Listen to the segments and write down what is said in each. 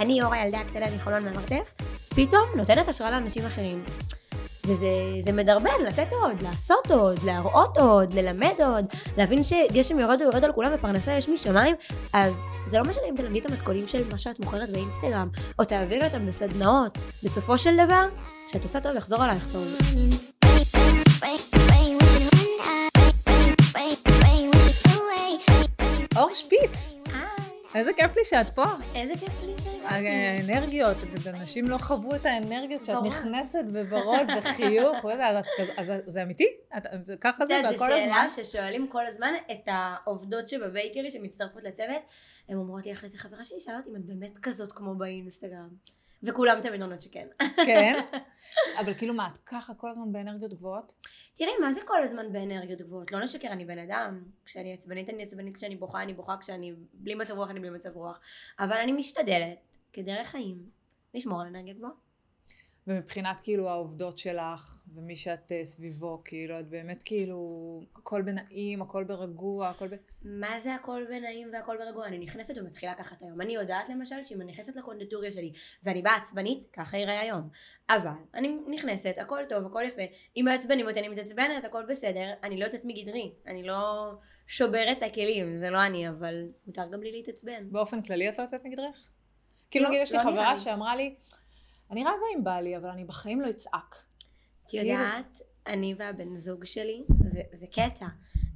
אני אור הילדה הקטנה מחולון מהמרתף, פתאום נותנת השראה לאנשים אחרים. וזה זה מדרבן, לתת עוד, לעשות עוד, להראות עוד, ללמד עוד, להבין שגשם יורד ויורד על כולם ופרנסה יש משמיים, אז זה לא משנה אם תלמדי את המתכונים של מה שאת מוכרת באינסטגרם, או תעבירי אותם בסדנאות. בסופו של דבר, כשאת עושה טוב, יחזור עלייך טוב. אור שפיץ, איזה כיף לי שאת פה. איזה כיף לי שאת פה. האנרגיות, אנשים לא חוו את האנרגיות שאת נכנסת בוורוד וחיוך, אז זה אמיתי? ככה זה, והכל הזמן? זו שאלה ששואלים כל הזמן את העובדות שבבייקרי שמצטרפות לצוות, הן אומרות לי אחרי זה, חברה שלי שאלה אותי אם את באמת כזאת כמו באינסטגרם. וכולם תמיד עונות שכן. כן? אבל כאילו מה, את ככה כל הזמן באנרגיות גבוהות? תראי, מה זה כל הזמן באנרגיות גבוהות? לא נשקר, אני בן אדם. כשאני עצבנית אני עצבנית, כשאני בוכה אני בוכה, כשאני בלי מצב רוח אני בלי מצב רוח. אבל אני משתדלת, כדרך חיים, לשמור על אנרגיה גבוהה. ומבחינת כאילו העובדות שלך ומי שאת uh, סביבו, כאילו את באמת כאילו הכל בנעים, הכל ברגוע, הכל ב... מה זה הכל בנעים והכל ברגוע? אני נכנסת ומתחילה ככה את היום. אני יודעת למשל שאם אני נכנסת לקונדטוריה שלי ואני באה עצבנית, ככה יראה היום. אבל אני נכנסת, הכל טוב, הכל יפה. אם מעצבנים אותי אני מתעצבנת, הכל בסדר, אני לא יוצאת מגדרי. אני לא שוברת את הכלים, זה לא אני, אבל מותר גם לי להתעצבן. באופן כללי את לא יוצאת מגדרך? כאילו לא, נגיד יש לי לא חברה שאמרה לי אני רבה עם בעלי, אבל אני בחיים לא אצעק. את יודעת, אני והבן זוג שלי, זה, זה קטע.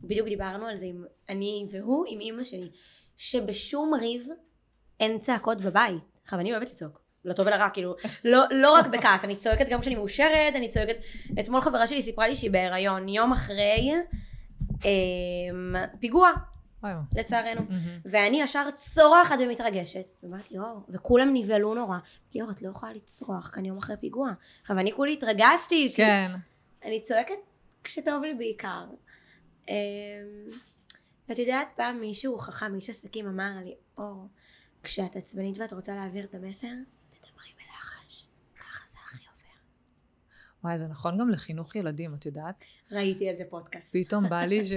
בדיוק דיברנו על זה עם אני והוא, עם אימא שלי, שבשום ריב אין צעקות בבית. עכשיו, אני אוהבת לצעוק. לטוב ולרע, כאילו, לא, לא רק בכעס, אני צועקת גם כשאני מאושרת, אני צועקת... אתמול חברה שלי סיפרה לי שהיא בהיריון, יום אחרי אה, פיגוע, לצערנו. ואני ישר צורחת ומתרגשת. ואמרתי, אור, וכולם נבהלו נורא. אור, את לא יכולה לצרוח כאן יום אחרי פיגוע. עכשיו, אני כולי התרגשתי. כן. אני צועקת כשטוב לי בעיקר. אמ, ואת יודעת, פעם מישהו חכם, איש עסקים, אמר לי, אור, כשאת עצבנית ואת רוצה להעביר את המסר, וואי, זה נכון גם לחינוך ילדים, את יודעת? ראיתי על זה פודקאסט. פתאום בא לי ש...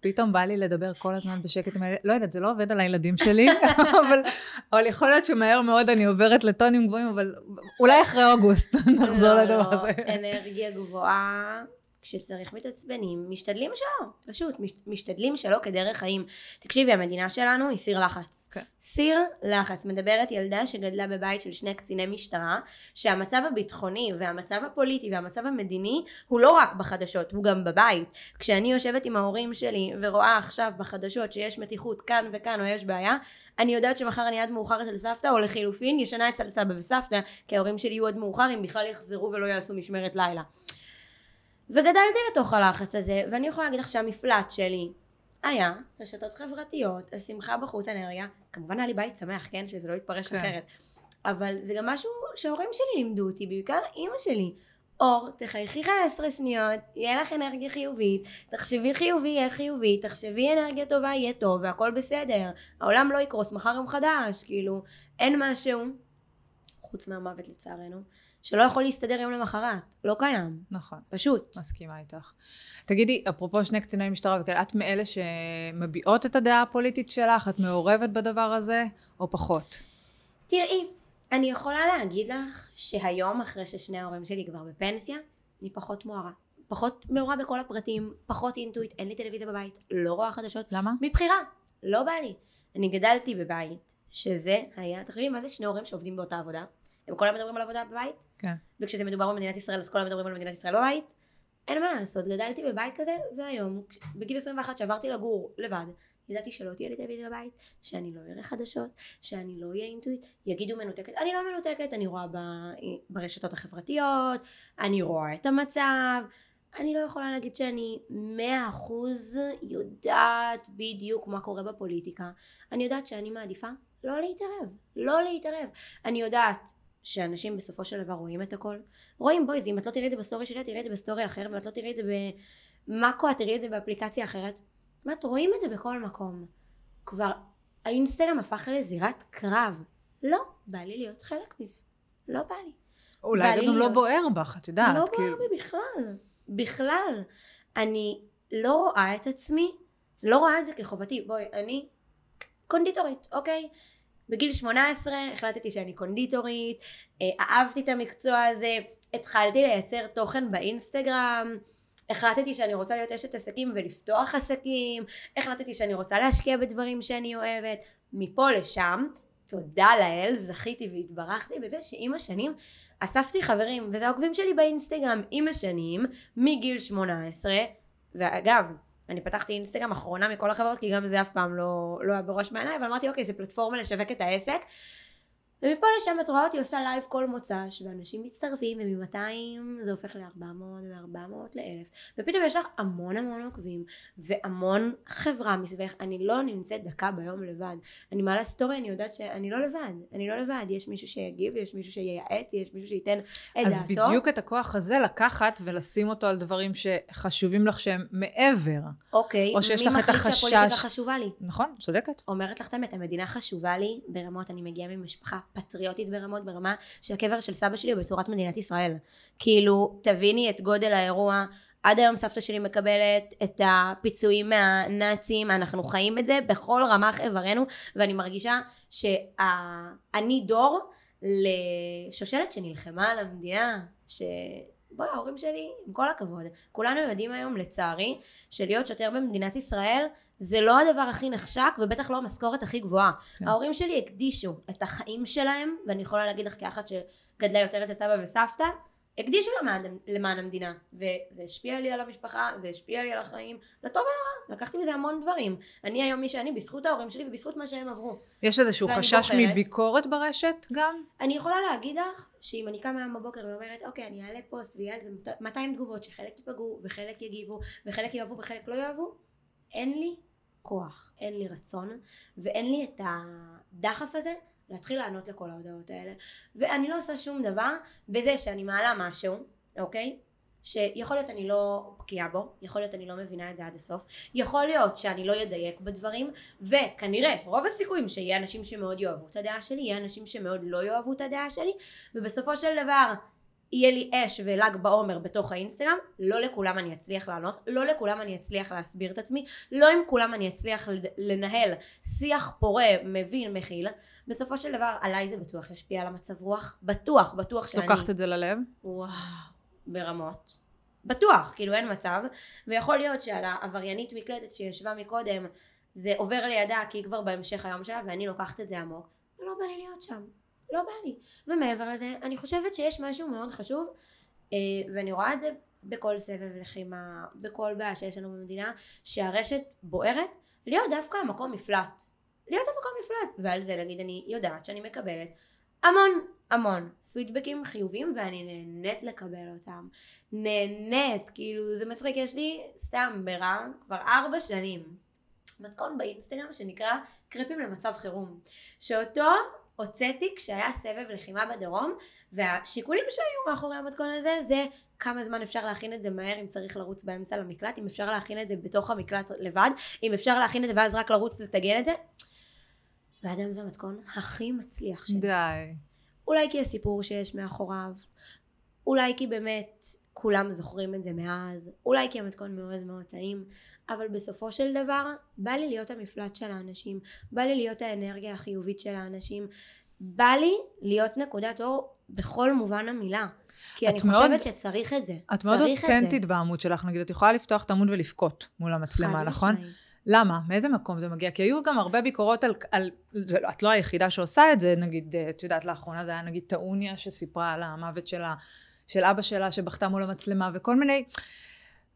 פתאום בא לי לדבר כל הזמן בשקט עם הילדים, לא יודעת, זה לא עובד על הילדים שלי, אבל, אבל יכול להיות שמהר מאוד אני עוברת לטונים גבוהים, אבל אולי אחרי אוגוסט נחזור לא, לדבר לא, הזה. אנרגיה גבוהה. כשצריך מתעצבנים, משתדלים שלא, פשוט, משתדלים שלא כדרך חיים. תקשיבי, המדינה שלנו היא סיר לחץ. כן. סיר לחץ. מדברת ילדה שגדלה בבית של שני קציני משטרה, שהמצב הביטחוני והמצב הפוליטי והמצב המדיני הוא לא רק בחדשות, הוא גם בבית. כשאני יושבת עם ההורים שלי ורואה עכשיו בחדשות שיש מתיחות כאן וכאן או יש בעיה, אני יודעת שמחר אני עד מאוחר אצל סבתא, או לחילופין ישנה אצל סבא וסבתא, כי ההורים שלי יהיו עד מאוחר אם בכלל יחזרו ולא יעשו משמרת לילה. וגדלתי לתוך הלחץ הזה, ואני יכולה להגיד לך שהמפלט שלי היה רשתות חברתיות, השמחה בחוץ, אנרגיה, כמובן היה לי בית שמח, כן? שזה לא יתפרש כן. אחרת. אבל זה גם משהו שההורים שלי לימדו אותי, בעיקר אימא שלי. אור, תחייכי 15 שניות, יהיה לך אנרגיה חיובית, תחשבי חיובי, יהיה חיובי, תחשבי אנרגיה טובה, יהיה טוב, והכל בסדר. העולם לא יקרוס, מחר יום חדש, כאילו, אין משהו, חוץ מהמוות לצערנו, שלא יכול להסתדר יום למחרת, לא קיים. נכון. פשוט. מסכימה איתך. תגידי, אפרופו שני קציני משטרה וכאלה, את מאלה שמביעות את הדעה הפוליטית שלך? את מעורבת בדבר הזה, או פחות? תראי, אני יכולה להגיד לך שהיום, אחרי ששני ההורים שלי כבר בפנסיה, אני פחות מוארה. פחות מעורה בכל הפרטים, פחות אינטואיט, אין לי טלוויזיה בבית, לא רואה חדשות. למה? מבחירה, לא בא לי. אני גדלתי בבית, שזה היה, תחשבי מה זה שני הורים שעובדים באותה עבודה, הם כל היום מדברים על עבודה בבית, כן. וכשזה מדובר במדינת ישראל אז כל היום מדברים על מדינת ישראל בבית, אין מה לעשות, גדלתי בבית כזה, והיום, בגיל 21 שעברתי לגור לבד, ידעתי שלא תהיה לי טלוויזיה בבית, שאני לא אראה חדשות, שאני לא אהיה אינטואיט, יגידו מנותקת, אני לא מנותקת, אני רואה ב, ברשתות החברתיות, אני רואה את המצב, אני לא יכולה להגיד שאני מאה אחוז יודעת בדיוק מה קורה בפוליטיקה, אני יודעת שאני מעדיפה לא להתערב, לא להתערב, אני יודעת שאנשים בסופו של דבר רואים את הכל. רואים בואי, אם את לא תראי את זה בסטורי שלי, את תראי את זה בסטורי אחר, ואת לא תראי את זה במאקו, את תראי את זה באפליקציה אחרת. זאת רואים את זה בכל מקום. כבר האינסטגרם הפך לזירת קרב. לא, בא לי להיות חלק מזה. לא בא לי. אולי זה גם לא בוער בך, את יודעת. לא בוער בי בכלל. בכלל. אני לא רואה את עצמי, לא רואה את זה כחובתי. בואי, אני קונדיטורית, אוקיי? בגיל 18 החלטתי שאני קונדיטורית, אה, אהבתי את המקצוע הזה, התחלתי לייצר תוכן באינסטגרם, החלטתי שאני רוצה להיות אשת עסקים ולפתוח עסקים, החלטתי שאני רוצה להשקיע בדברים שאני אוהבת, מפה לשם, תודה לאל, זכיתי והתברכתי בזה שעם השנים אספתי חברים, וזה העוקבים שלי באינסטגרם עם השנים, מגיל 18, ואגב, אני פתחתי אינסטגרם אחרונה מכל החברות, כי גם זה אף פעם לא, לא היה בראש מעייניי, אבל אמרתי, אוקיי, זה פלטפורמה לשווק את העסק. ומפה לשם את רואה אותי עושה live כל מוצ"ש, ואנשים מצטרפים, ומ-200 זה הופך ל-400, ו-400 ל-1000, ופתאום יש לך המון המון עוקבים, והמון חברה מסביבך, אני לא נמצאת דקה ביום לבד. אני מעלה סטורי, אני יודעת שאני לא לבד, אני לא לבד, יש מישהו שיגיב, יש מישהו שייעץ, יש מישהו שייתן את אז דעתו. אז בדיוק את הכוח הזה לקחת ולשים אותו על דברים שחשובים לך שהם מעבר. אוקיי, או שיש לך את מי החשש. מחליט שהפוליטיקה חשובה לי? נכון, צודקת. אומרת לך את האמת, המדינה חשובה לי ברמות, אני מגיעה ממשפחה פטריוטית ברמות, ברמה שהקבר של סבא שלי הוא בצורת מדינת ישראל. כאילו, תביני את גודל האירוע. עד היום סבתא שלי מקבלת את הפיצויים מהנאצים, אנחנו חיים את זה בכל רמ"ח איברנו, ואני מרגישה שאני דור לשושלת שנלחמה על המדינה, ש... בואי, ההורים שלי, עם כל הכבוד, כולנו יודעים היום, לצערי, שלהיות שוטר במדינת ישראל זה לא הדבר הכי נחשק, ובטח לא המשכורת הכי גבוהה. כן. ההורים שלי הקדישו את החיים שלהם, ואני יכולה להגיד לך כאחת שגדלה יותר את סבא וסבתא, הקדישו למען, למען המדינה, וזה השפיע לי על המשפחה, זה השפיע לי על החיים, לטוב ולרע, לקחתי מזה המון דברים. אני היום מי שאני בזכות ההורים שלי ובזכות מה שהם עברו. יש איזשהו חשש בוחרת, מביקורת ברשת גם? אני יכולה להגיד לך שאם אני קמה היום בבוקר ואומרת, אוקיי, אני אעלה פוסט ויהיה על זה 200 תגובות שחלק ייפגעו וחלק יגיבו וחלק יאהבו וחלק לא יאהבו, אין לי כוח, אין לי רצון ואין לי את הדחף הזה להתחיל לענות לכל ההודעות האלה. ואני לא עושה שום דבר בזה שאני מעלה משהו אוקיי? שיכול להיות אני לא בקיאה בו, יכול להיות אני לא מבינה את זה עד הסוף, יכול להיות שאני לא אדייק בדברים, וכנראה רוב הסיכויים שיהיה אנשים שמאוד יאהבו את הדעה שלי, יהיה אנשים שמאוד לא יאהבו את הדעה שלי, ובסופו של דבר יהיה לי אש ול"ג בעומר בתוך האינסטגרם, לא לכולם אני אצליח לענות, לא לכולם אני אצליח להסביר את עצמי, לא עם כולם אני אצליח לנהל שיח פורה, מבין, מכיל. בסופו של דבר, עליי זה בטוח ישפיע על המצב רוח, בטוח, בטוח שאני... לוקחת את זה ללב? וואו, ברמות. בטוח, כאילו אין מצב, ויכול להיות שעל העבריינית מקלטת שישבה מקודם, זה עובר לידה כי היא כבר בהמשך היום שלה, ואני לוקחת את זה עמוק, ולא בא לי להיות שם. לא בא לי. ומעבר לזה, אני חושבת שיש משהו מאוד חשוב, אה, ואני רואה את זה בכל סבב לחימה, בכל בעיה שיש לנו במדינה, שהרשת בוערת, להיות דווקא המקום מפלט. להיות המקום מפלט. ועל זה להגיד, אני יודעת שאני מקבלת המון המון פידבקים חיוביים ואני נהנית לקבל אותם. נהנית, כאילו זה מצחיק, יש לי סתם ברע כבר ארבע שנים מתכון באינסטגרם שנקרא קרפים למצב חירום. שאותו הוצאתי כשהיה סבב לחימה בדרום והשיקולים שהיו מאחורי המתכון הזה זה כמה זמן אפשר להכין את זה מהר אם צריך לרוץ באמצע למקלט, אם אפשר להכין את זה בתוך המקלט לבד, אם אפשר להכין את זה ואז רק לרוץ לטגן את זה. ועד היום זה המתכון הכי מצליח שלי. די. אולי כי הסיפור שיש מאחוריו, אולי כי באמת כולם זוכרים את זה מאז, אולי כי המתכון מאוד מאוד טעים, אבל בסופו של דבר בא לי להיות המפלט של האנשים, בא לי להיות האנרגיה החיובית של האנשים, בא לי להיות נקודת אור בכל מובן המילה. כי אני מאוד, חושבת שצריך את זה. את מאוד אותנטית בעמוד שלך, נגיד, את יכולה לפתוח את העמוד ולבכות מול המצלמה, נכון? משמעית. למה? מאיזה מקום זה מגיע? כי היו גם הרבה ביקורות על, על זה, לא, את לא היחידה שעושה את זה, נגיד, את יודעת, לאחרונה זה היה נגיד טעוניה שסיפרה על המוות שלה, של אבא שלה שבכתה מול המצלמה וכל מיני...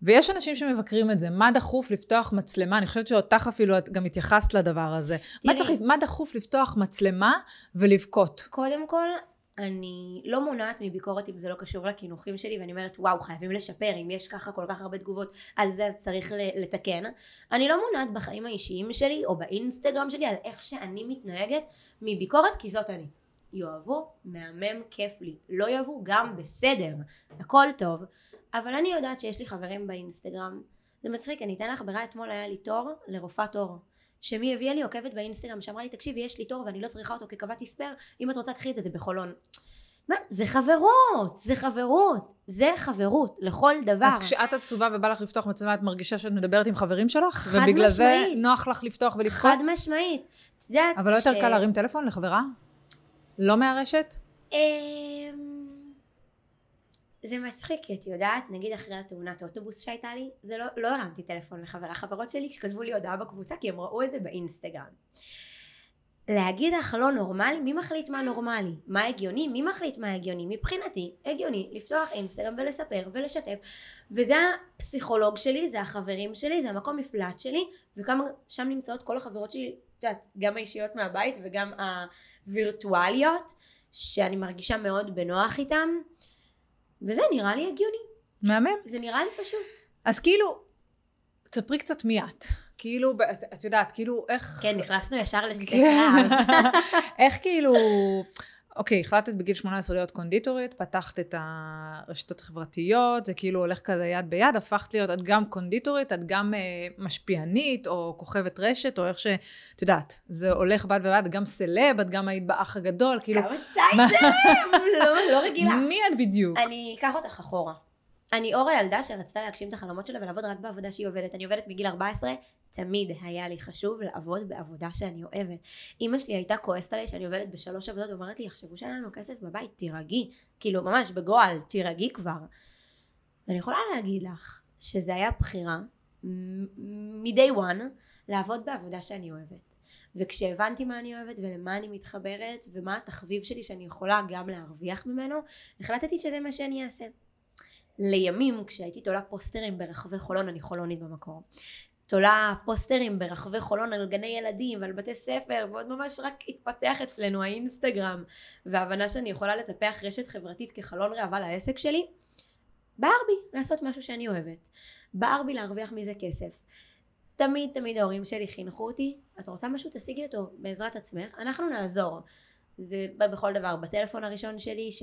ויש אנשים שמבקרים את זה, מה דחוף לפתוח מצלמה? אני חושבת שאותך אפילו את גם התייחסת לדבר הזה. תראי, מה, צריך, מה דחוף לפתוח מצלמה ולבכות? קודם כל, אני לא מונעת מביקורת אם זה לא קשור לקינוחים שלי ואני אומרת וואו חייבים לשפר אם יש ככה כל כך הרבה תגובות על זה צריך לתקן אני לא מונעת בחיים האישיים שלי או באינסטגרם שלי על איך שאני מתנהגת מביקורת כי זאת אני יאהבו מהמם כיף לי לא יאהבו גם בסדר הכל טוב אבל אני יודעת שיש לי חברים באינסטגרם זה מצחיק אני אתן לך ברירה אתמול היה לי תור לרופאת עור שמי הביאה לי עוקבת באינסטגרם שאמרה לי תקשיבי יש לי תור ואני לא צריכה אותו כי קבעתי ספייר אם את רוצה קחי את זה בחולון מה? זה חברות, זה חברות, זה חברות, לכל דבר. אז כשאת עצובה ובא לך לפתוח מצלמה, את מרגישה שאת מדברת עם חברים שלך? חד ובגלל זה משמעית. נוח לך לפתוח ולבכות? חד משמעית. את יודעת אבל לא יותר קל להרים טלפון לחברה? לא מהרשת? אמ, זה מצחיק, את יודעת, נגיד אחרי התאונת אוטובוס שהייתה לי, זה לא, לא הרמתי טלפון לחברה. חברות שלי שכתבו לי הודעה בקבוצה, כי הם ראו את זה באינסטגרם. להגיד לך לא נורמלי, מי מחליט מה נורמלי? מה הגיוני? מי מחליט מה הגיוני? מבחינתי, הגיוני לפתוח אינסטגרם ולספר ולשתף. וזה הפסיכולוג שלי, זה החברים שלי, זה המקום מפלט שלי, וגם שם נמצאות כל החברות שלי, את יודעת, גם האישיות מהבית וגם הווירטואליות, שאני מרגישה מאוד בנוח איתם, וזה נראה לי הגיוני. מהמם. זה נראה לי פשוט. אז כאילו, תספרי קצת מי את. כאילו, את, את יודעת, כאילו, איך... כן, נכנסנו ישר לשדה כן. איך כאילו... אוקיי, החלטת בגיל 18 להיות קונדיטורית, פתחת את הרשתות החברתיות, זה כאילו הולך כזה יד ביד, הפכת להיות, את גם קונדיטורית, את גם אה, משפיענית, או כוכבת רשת, או איך ש... את יודעת, זה הולך בד בבד, גם סלב, את גם היית באח הגדול, כאילו... כמה צייט זה? לא, לא רגילה. מי את בדיוק? אני אקח אותך אחורה. אני אור הילדה שרצתה להגשים את החלומות שלה ולעבוד רק בעבודה שהיא עובדת. אני עובדת מגיל 14, תמיד היה לי חשוב לעבוד בעבודה שאני אוהבת. אימא שלי הייתה כועסת עליי שאני עובדת בשלוש עבודות ואומרת לי, יחשבו שאין לנו כסף בבית, תירגעי. כאילו, ממש בגועל, תירגעי כבר. ואני יכולה להגיד לך שזה היה בחירה מ-day one לעבוד בעבודה שאני אוהבת. וכשהבנתי מה אני אוהבת ולמה אני מתחברת ומה התחביב שלי שאני יכולה גם להרוויח ממנו, החלטתי שזה מה שאני אעשה. לימים כשהייתי תולה פוסטרים ברחבי חולון, אני חולונית במקור, תולה פוסטרים ברחבי חולון על גני ילדים ועל בתי ספר ועוד ממש רק התפתח אצלנו האינסטגרם וההבנה שאני יכולה לטפח רשת חברתית כחלון ראווה לעסק שלי בער בי לעשות משהו שאני אוהבת. בער בי להרוויח מזה כסף. תמיד תמיד ההורים שלי חינכו אותי את רוצה משהו? תשיגי אותו בעזרת עצמך אנחנו נעזור. זה בכל דבר. בטלפון הראשון שלי ש...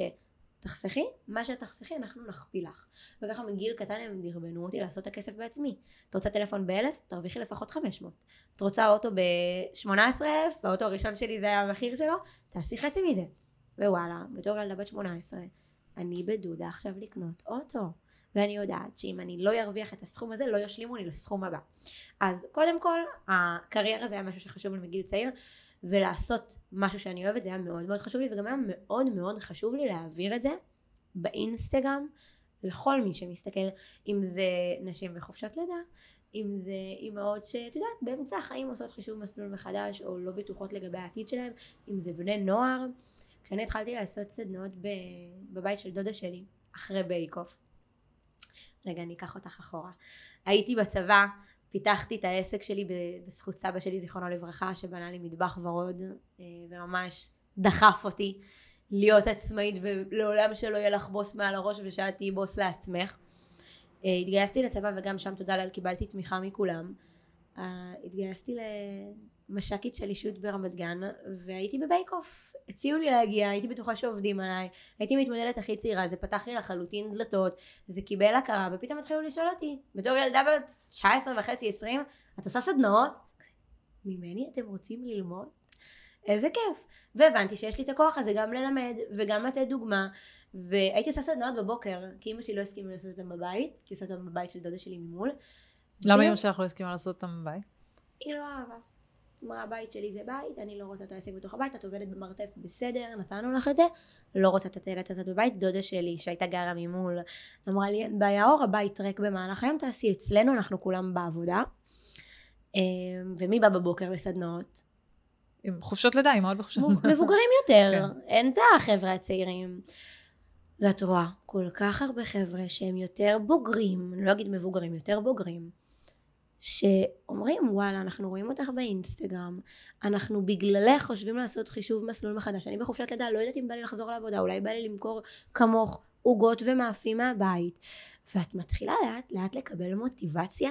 תחסכי, מה שתחסכי אנחנו נכפיל לך. וככה מגיל קטן הם דרבנו אותי לעשות את הכסף בעצמי. את רוצה טלפון באלף? תרוויחי לפחות 500. את רוצה אוטו ב-18 אלף? האוטו הראשון שלי זה היה המחיר שלו? תעשי חצי מזה. ווואלה, בתור ילדה בת 18, אני בדודה עכשיו לקנות אוטו. ואני יודעת שאם אני לא ארוויח את הסכום הזה, לא ישלימו לי לסכום הבא. אז קודם כל, הקריירה זה היה משהו שחשוב לי מגיל צעיר. ולעשות משהו שאני אוהבת זה היה מאוד מאוד חשוב לי וגם היה מאוד מאוד חשוב לי להעביר את זה באינסטגרם לכל מי שמסתכל אם זה נשים בחופשת לידה אם זה אימהות שאת יודעת באמצע החיים עושות חישוב מסלול מחדש או לא בטוחות לגבי העתיד שלהם אם זה בני נוער. כשאני התחלתי לעשות סדנאות בבית של דודה שלי אחרי בייק-אוף רגע אני אקח אותך אחורה. הייתי בצבא פיתחתי את העסק שלי בזכות סבא שלי זיכרונו לברכה שבנה לי מטבח ורוד אה, וממש דחף אותי להיות עצמאית ולעולם שלא יהיה לך בוס מעל הראש ושאת תהיי בוס לעצמך. אה, התגייסתי לצבא וגם שם תודה לאל קיבלתי תמיכה מכולם. אה, התגייסתי למש"קית של אישות ברמת גן והייתי בבייק אוף הציעו לי להגיע, הייתי בטוחה שעובדים עליי, הייתי מתמודדת הכי צעירה, זה פתח לי לחלוטין דלתות, זה קיבל הכרה, ופתאום התחילו לשאול אותי, בתור ילדה בת 19 וחצי, 20, את עושה סדנאות? ממני אתם רוצים ללמוד? איזה כיף. והבנתי שיש לי את הכוח הזה גם ללמד וגם לתת דוגמה והייתי עושה סדנאות בבוקר כי אמא שלי לא הסכימה לעשות אותם בבית כי עושה אותם בבית של דודה שלי ממול. למה אמא שלך לא הסכימה לעשות אותם בבית? היא לא אהבה. אמרה הבית שלי זה בית, אני לא רוצה את העסק בתוך הבית, את עובדת במרתף בסדר, נתנו לך את זה, לא רוצה את הטלת הזאת בבית, דודה שלי שהייתה גרה ממול, אמרה לי אין בעיה אור, הבית ריק במהלך היום, תעשי אצלנו, אנחנו כולם בעבודה. אמ, ומי בא בבוקר לסדנאות? עם חופשות לידה, אימהות בחופשות לידה. מבוגרים יותר, כן. אין את החבר'ה הצעירים. ואת רואה כל כך הרבה חבר'ה שהם יותר בוגרים, אני לא אגיד מבוגרים, יותר בוגרים, שאומרים וואלה אנחנו רואים אותך באינסטגרם אנחנו בגללך חושבים לעשות חישוב מסלול מחדש. אני בחופשת לידה לא יודעת אם בא לי לחזור לעבודה אולי בא לי למכור כמוך עוגות ומאפים מהבית. ואת מתחילה לאט לאט לקבל מוטיבציה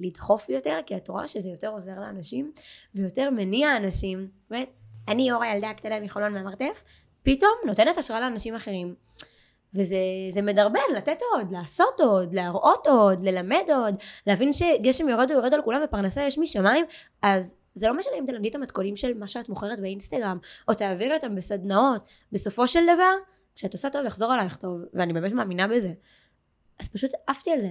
לדחוף יותר כי את רואה שזה יותר עוזר לאנשים ויותר מניע אנשים. באמת אני אור הילדה הקטנה מחולון מהמרתף פתאום נותנת השראה לאנשים אחרים וזה מדרבן, לתת עוד, לעשות עוד, להראות עוד, ללמד עוד, להבין שגשם יורד הוא יורד על כולם ופרנסה יש משמיים, אז זה לא משנה אם תלמדי את המתכונים של מה שאת מוכרת באינסטגרם, או תעבירי אותם בסדנאות, בסופו של דבר, כשאת עושה טוב יחזור עלייך טוב, ואני באמת מאמינה בזה. אז פשוט עפתי על זה,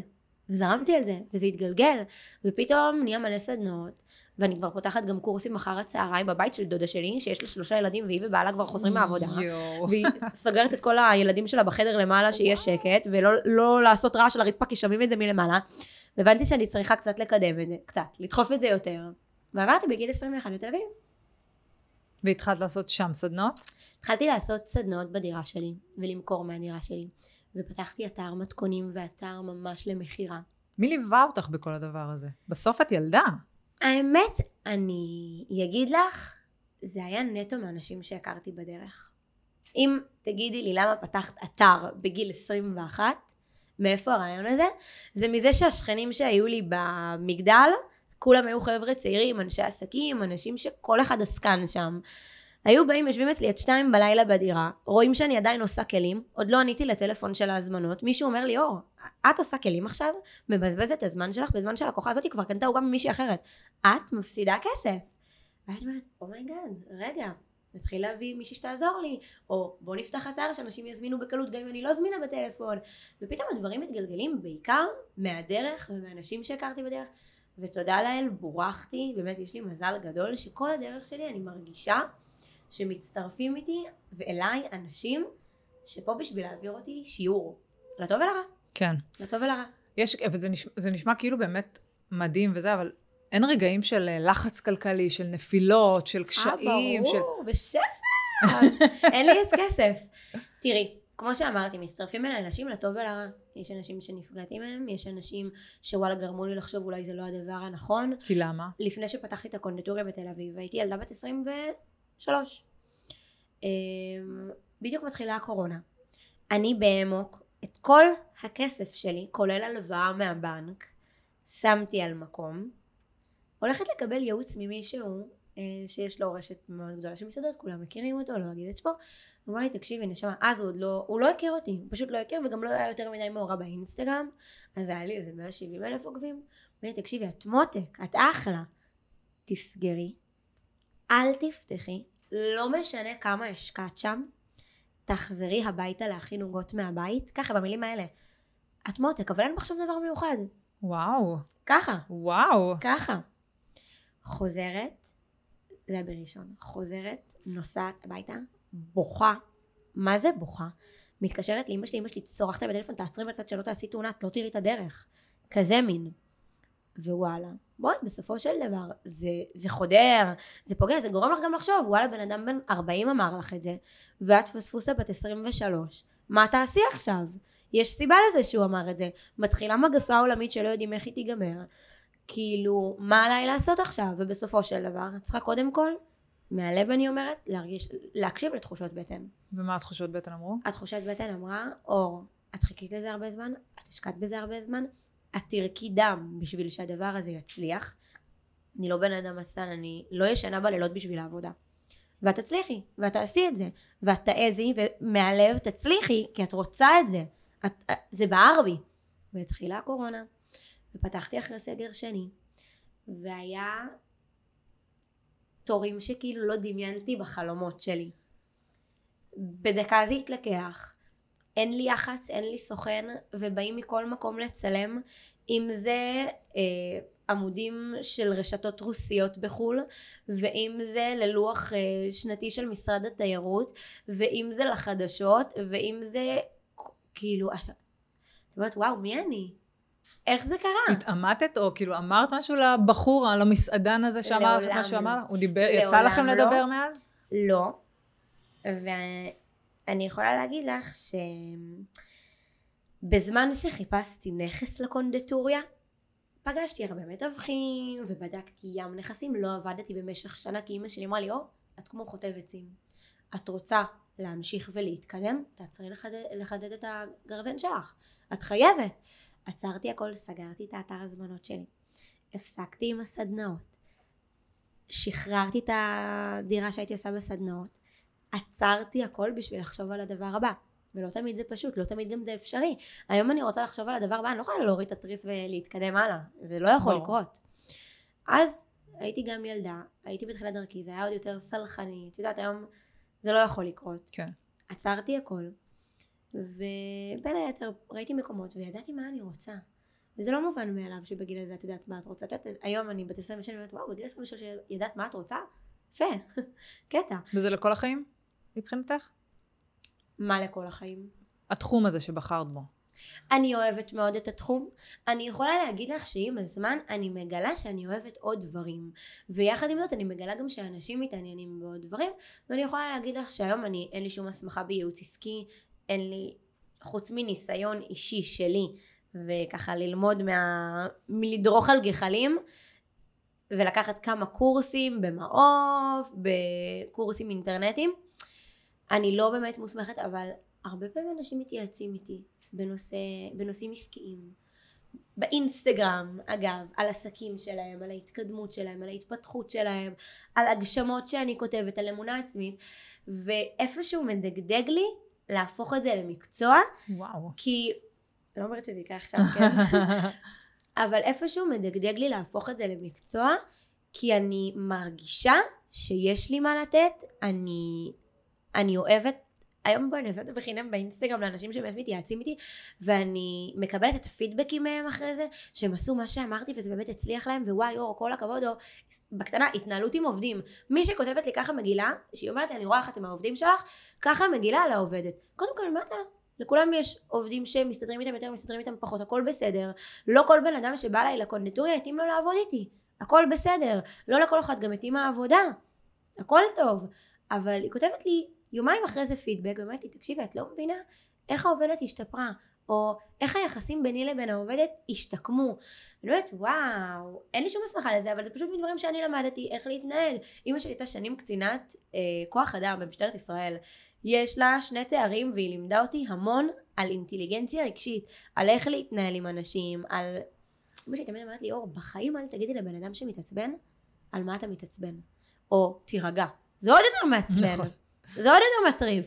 וזרמתי על זה, וזה התגלגל, ופתאום נהיה מלא סדנות, ואני כבר פותחת גם קורסים אחר הצהריים בבית של דודה שלי, שיש לה שלושה ילדים, והיא ובעלה כבר חוזרים מהעבודה. והיא סוגרת את כל הילדים שלה בחדר למעלה, שיהיה שקט, ולא לא לעשות רעש על הרצפה, כי שומעים את זה מלמעלה. והבנתי שאני צריכה קצת לקדם את זה, קצת, לדחוף את זה יותר. ועברתי בגיל 21 לתל אביב. והתחלת לעשות שם סדנות? התחלתי לעשות סדנות בדירה שלי, ולמכור מהדירה שלי. ופתחתי אתר מתכונים ואתר ממש למכירה. מי ליווה אותך בכל הדבר הזה? בסוף את ילדה. האמת, אני אגיד לך, זה היה נטו מאנשים שהכרתי בדרך. אם תגידי לי למה פתחת אתר בגיל 21, מאיפה הרעיון הזה? זה מזה שהשכנים שהיו לי במגדל, כולם היו חבר'ה צעירים, אנשי עסקים, אנשים שכל אחד עסקן שם. היו באים, יושבים אצלי עד שתיים בלילה בדירה, רואים שאני עדיין עושה כלים, עוד לא עניתי לטלפון של ההזמנות, מישהו אומר לי, אור, את עושה כלים עכשיו? מבזבזת את הזמן שלך בזמן שהלקוחה הזאת כבר קנתה עוגה ממישהי אחרת. את מפסידה כסף. ואת אומרת, oh my god, רגע, נתחיל להביא מישהי שתעזור לי, או בוא נפתח אתר שאנשים יזמינו בקלות גם אם אני לא זמינה בטלפון. ופתאום הדברים מתגלגלים בעיקר מהדרך ומאנשים שהכרתי בדרך. ותודה לאל, בורכתי, באמת יש לי מזל גדול שכל הדרך שלי אני מרגישה שמצטרפים איתי ואליי אנשים שפה בשביל להעביר אותי שיעור, לטוב ולרע, כן. לטוב ולרע. יש, וזה נשמע, זה נשמע כאילו באמת מדהים וזה, אבל אין רגעים של אה, לחץ כלכלי, של נפילות, של קשיים, אה, של... ברור, בשפע. אין לי את כסף. תראי, כמו שאמרתי, מצטרפים אליי אנשים לטוב ולרע. יש אנשים שנפגעתי מהם, יש אנשים שוואלה גרמו לי לחשוב אולי זה לא הדבר הנכון. כי למה? לפני שפתחתי את הקונדטוריה בתל אביב, הייתי ילדה בת 23. אמ, בדיוק מתחילה הקורונה. אני באמוק, את כל הכסף שלי, כולל הלוואה מהבנק, שמתי על מקום. הולכת לקבל ייעוץ ממישהו אה, שיש לו רשת מאוד גדולה של מסעדות, כולם מכירים אותו, לא אגיד את שמו. הוא אמר לי, תקשיבי, נשמה, אז הוא עוד לא, הוא לא הכיר אותי, הוא פשוט לא הכיר, וגם לא היה יותר מדי מעורב באינסטגרם, אז היה לי איזה 170 אלף עוקבים. הוא אמר לי, תקשיבי, את מותק, את אחלה. תסגרי, אל תפתחי, לא משנה כמה השקעת שם, תחזרי הביתה להכין עוגות מהבית, ככה במילים האלה. את מותק, אבל אין בך שום דבר מיוחד. וואו, ככה, וואו. ככה. חוזרת, זה היה בראשון, חוזרת, נוסעת הביתה, בוכה, מה זה בוכה? מתקשרת לאמא שלי, אמא שלי צורחת בטלפון, תעצרי בצד שלא תעשי תאונה, את לא תראי את הדרך. כזה מין. ווואלה, בואי, בסופו של דבר, זה, זה חודר, זה פוגע, זה גורם לך גם לחשוב, וואלה, בן אדם בן 40 אמר לך את זה, ואת פספוסה בת 23, מה תעשי עכשיו? יש סיבה לזה שהוא אמר את זה. מתחילה מגפה עולמית שלא יודעים איך היא תיגמר. כאילו, מה עליי לעשות עכשיו? ובסופו של דבר, את צריכה קודם כל, מהלב אני אומרת, להרגיש, להקשיב לתחושות בטן. ומה התחושות בטן אמרו? התחושת בטן אמרה, אור, את חיכית לזה הרבה זמן, את השקעת בזה הרבה זמן, את תרקי דם בשביל שהדבר הזה יצליח. אני לא בן אדם עשן, אני לא ישנה בלילות בשביל העבודה. ואת תצליחי, ואת תעשי את זה, ואת תעזי, ומהלב תצליחי, כי את רוצה את זה. את, זה בער בי. והתחילה הקורונה, ופתחתי אחרי סגר שני, והיה תורים שכאילו לא דמיינתי בחלומות שלי. בדקה זה התלקח, אין לי יח"צ, אין לי סוכן, ובאים מכל מקום לצלם, אם זה אה, עמודים של רשתות רוסיות בחו"ל, ואם זה ללוח אה, שנתי של משרד התיירות, ואם זה לחדשות, ואם זה כאילו, את אומרת וואו מי אני? איך זה קרה? התעמתת או כאילו אמרת משהו לבחור, למסעדן הזה שאמר לך מה שהוא אמר? הוא דיבר, יצא לכם לא. לדבר מאז? לא. ואני יכולה להגיד לך שבזמן שחיפשתי נכס לקונדטוריה, פגשתי הרבה מתווכים ובדקתי ים נכסים, לא עבדתי במשך שנה כי אמא שלי אמרה לי, או, את כמו חוטב עצים. את רוצה להמשיך ולהתקדם, תעצרי לחדד, לחדד את הגרזן שלך. את חייבת. עצרתי הכל, סגרתי את האתר הזמנות שלי. הפסקתי עם הסדנאות. שחררתי את הדירה שהייתי עושה בסדנאות. עצרתי הכל בשביל לחשוב על הדבר הבא. ולא תמיד זה פשוט, לא תמיד גם זה אפשרי. היום אני רוצה לחשוב על הדבר הבא, אני לא יכולה להוריד את התריס ולהתקדם הלאה. זה לא יכול ברור. לקרות. אז הייתי גם ילדה, הייתי בתחילת דרכי, זה היה עוד יותר סלחני. את יודעת, היום זה לא יכול לקרות. כן. עצרתי הכל, ובין היתר ראיתי מקומות וידעתי מה אני רוצה. וזה לא מובן מאליו שבגיל הזה את יודעת מה את רוצה. את יודעת, היום אני בת 26 ואני אומרת, וואו, בגיל 26 ידעת מה את רוצה? יפה, קטע. וזה לכל החיים מבחינתך? מה לכל החיים? התחום הזה שבחרת בו. אני אוהבת מאוד את התחום. אני יכולה להגיד לך שעם הזמן אני מגלה שאני אוהבת עוד דברים. ויחד עם זאת אני מגלה גם שאנשים מתעניינים בעוד דברים. ואני יכולה להגיד לך שהיום אני, אין לי שום הסמכה בייעוץ עסקי, אין לי, חוץ מניסיון אישי שלי, וככה ללמוד מה... מלדרוך על גחלים. ולקחת כמה קורסים במעוף, בקורסים אינטרנטיים. אני לא באמת מוסמכת, אבל הרבה פעמים אנשים מתייעצים איתי בנושא, בנושאים עסקיים. באינסטגרם, אגב, על עסקים שלהם, על ההתקדמות שלהם, על ההתפתחות שלהם, על הגשמות שאני כותבת, על אמונה עצמית, ואיפשהו מדגדג לי להפוך את זה למקצוע. וואו. כי, לא אומרת שזה ייקח עכשיו, כן? אבל איפשהו מדגדג לי להפוך את זה למקצוע, כי אני מרגישה שיש לי מה לתת, אני, אני אוהבת היום זה בחינם באינסטגרם לאנשים שבאמת מתייעצים איתי ואני מקבלת את הפידבקים מהם אחרי זה שהם עשו מה שאמרתי וזה באמת הצליח להם ווואי אור כל הכבוד או בקטנה התנהלות עם עובדים. מי שכותבת לי ככה מגילה שהיא אומרת לי אני רואה איך אתם העובדים שלך ככה מגילה לעובדת קודם כל אומרת לה לכולם יש עובדים שמסתדרים איתם יותר מסתדרים איתם פחות הכל בסדר. לא כל בן אדם שבא אליי לקונדטוריה יתאים לו לעבוד איתי. הכל בסדר. לא לכל אחד גם מתאים העבודה. הכל טוב. אבל היא כותבת לי יומיים אחרי זה פידבק, ואומרת לי, תקשיבי, את לא מבינה איך העובדת השתפרה, או איך היחסים ביני לבין העובדת השתקמו. אני אומרת, וואו, אין לי שום הסמכה לזה, אבל זה פשוט מדברים שאני למדתי איך להתנהג. אימא שלי הייתה שנים קצינת אה, כוח אדם במשטרת ישראל. יש לה שני תארים והיא לימדה אותי המון על אינטליגנציה רגשית, על איך להתנהל עם אנשים, על... אמא שלי תמיד אמרת לי, אור, בחיים אל תגידי לבן אדם שמתעצבן, על מה אתה מתעצבן. או תירגע. זה עוד יותר מעצבן. נכון. זה עוד יותר מטריף.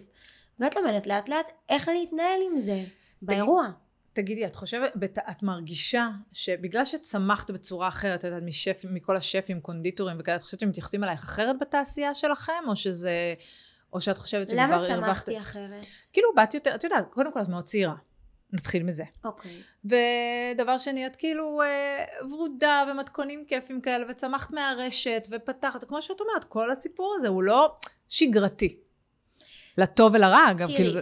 ואת לומדת לאט לאט איך להתנהל עם זה באירוע. תגידי, את חושבת, את מרגישה שבגלל שצמחת בצורה אחרת, את יודעת, משף, מכל השפים, קונדיטורים וכאלה, את חושבת שמתייחסים אלייך אחרת בתעשייה שלכם, או שזה, או שאת חושבת שכבר הרווחת... למה צמחתי אחרת? כאילו, באת יותר, את יודעת, קודם כל את מאוד צעירה. נתחיל מזה. אוקיי. Okay. ודבר שני, את כאילו אה, ורודה ומתכונים כיפים כאלה, וצמחת מהרשת, ופתחת, כמו שאת אומרת, כל הסיפור הזה הוא לא שגרתי. לטוב ולרע, אגב, כאילו זה...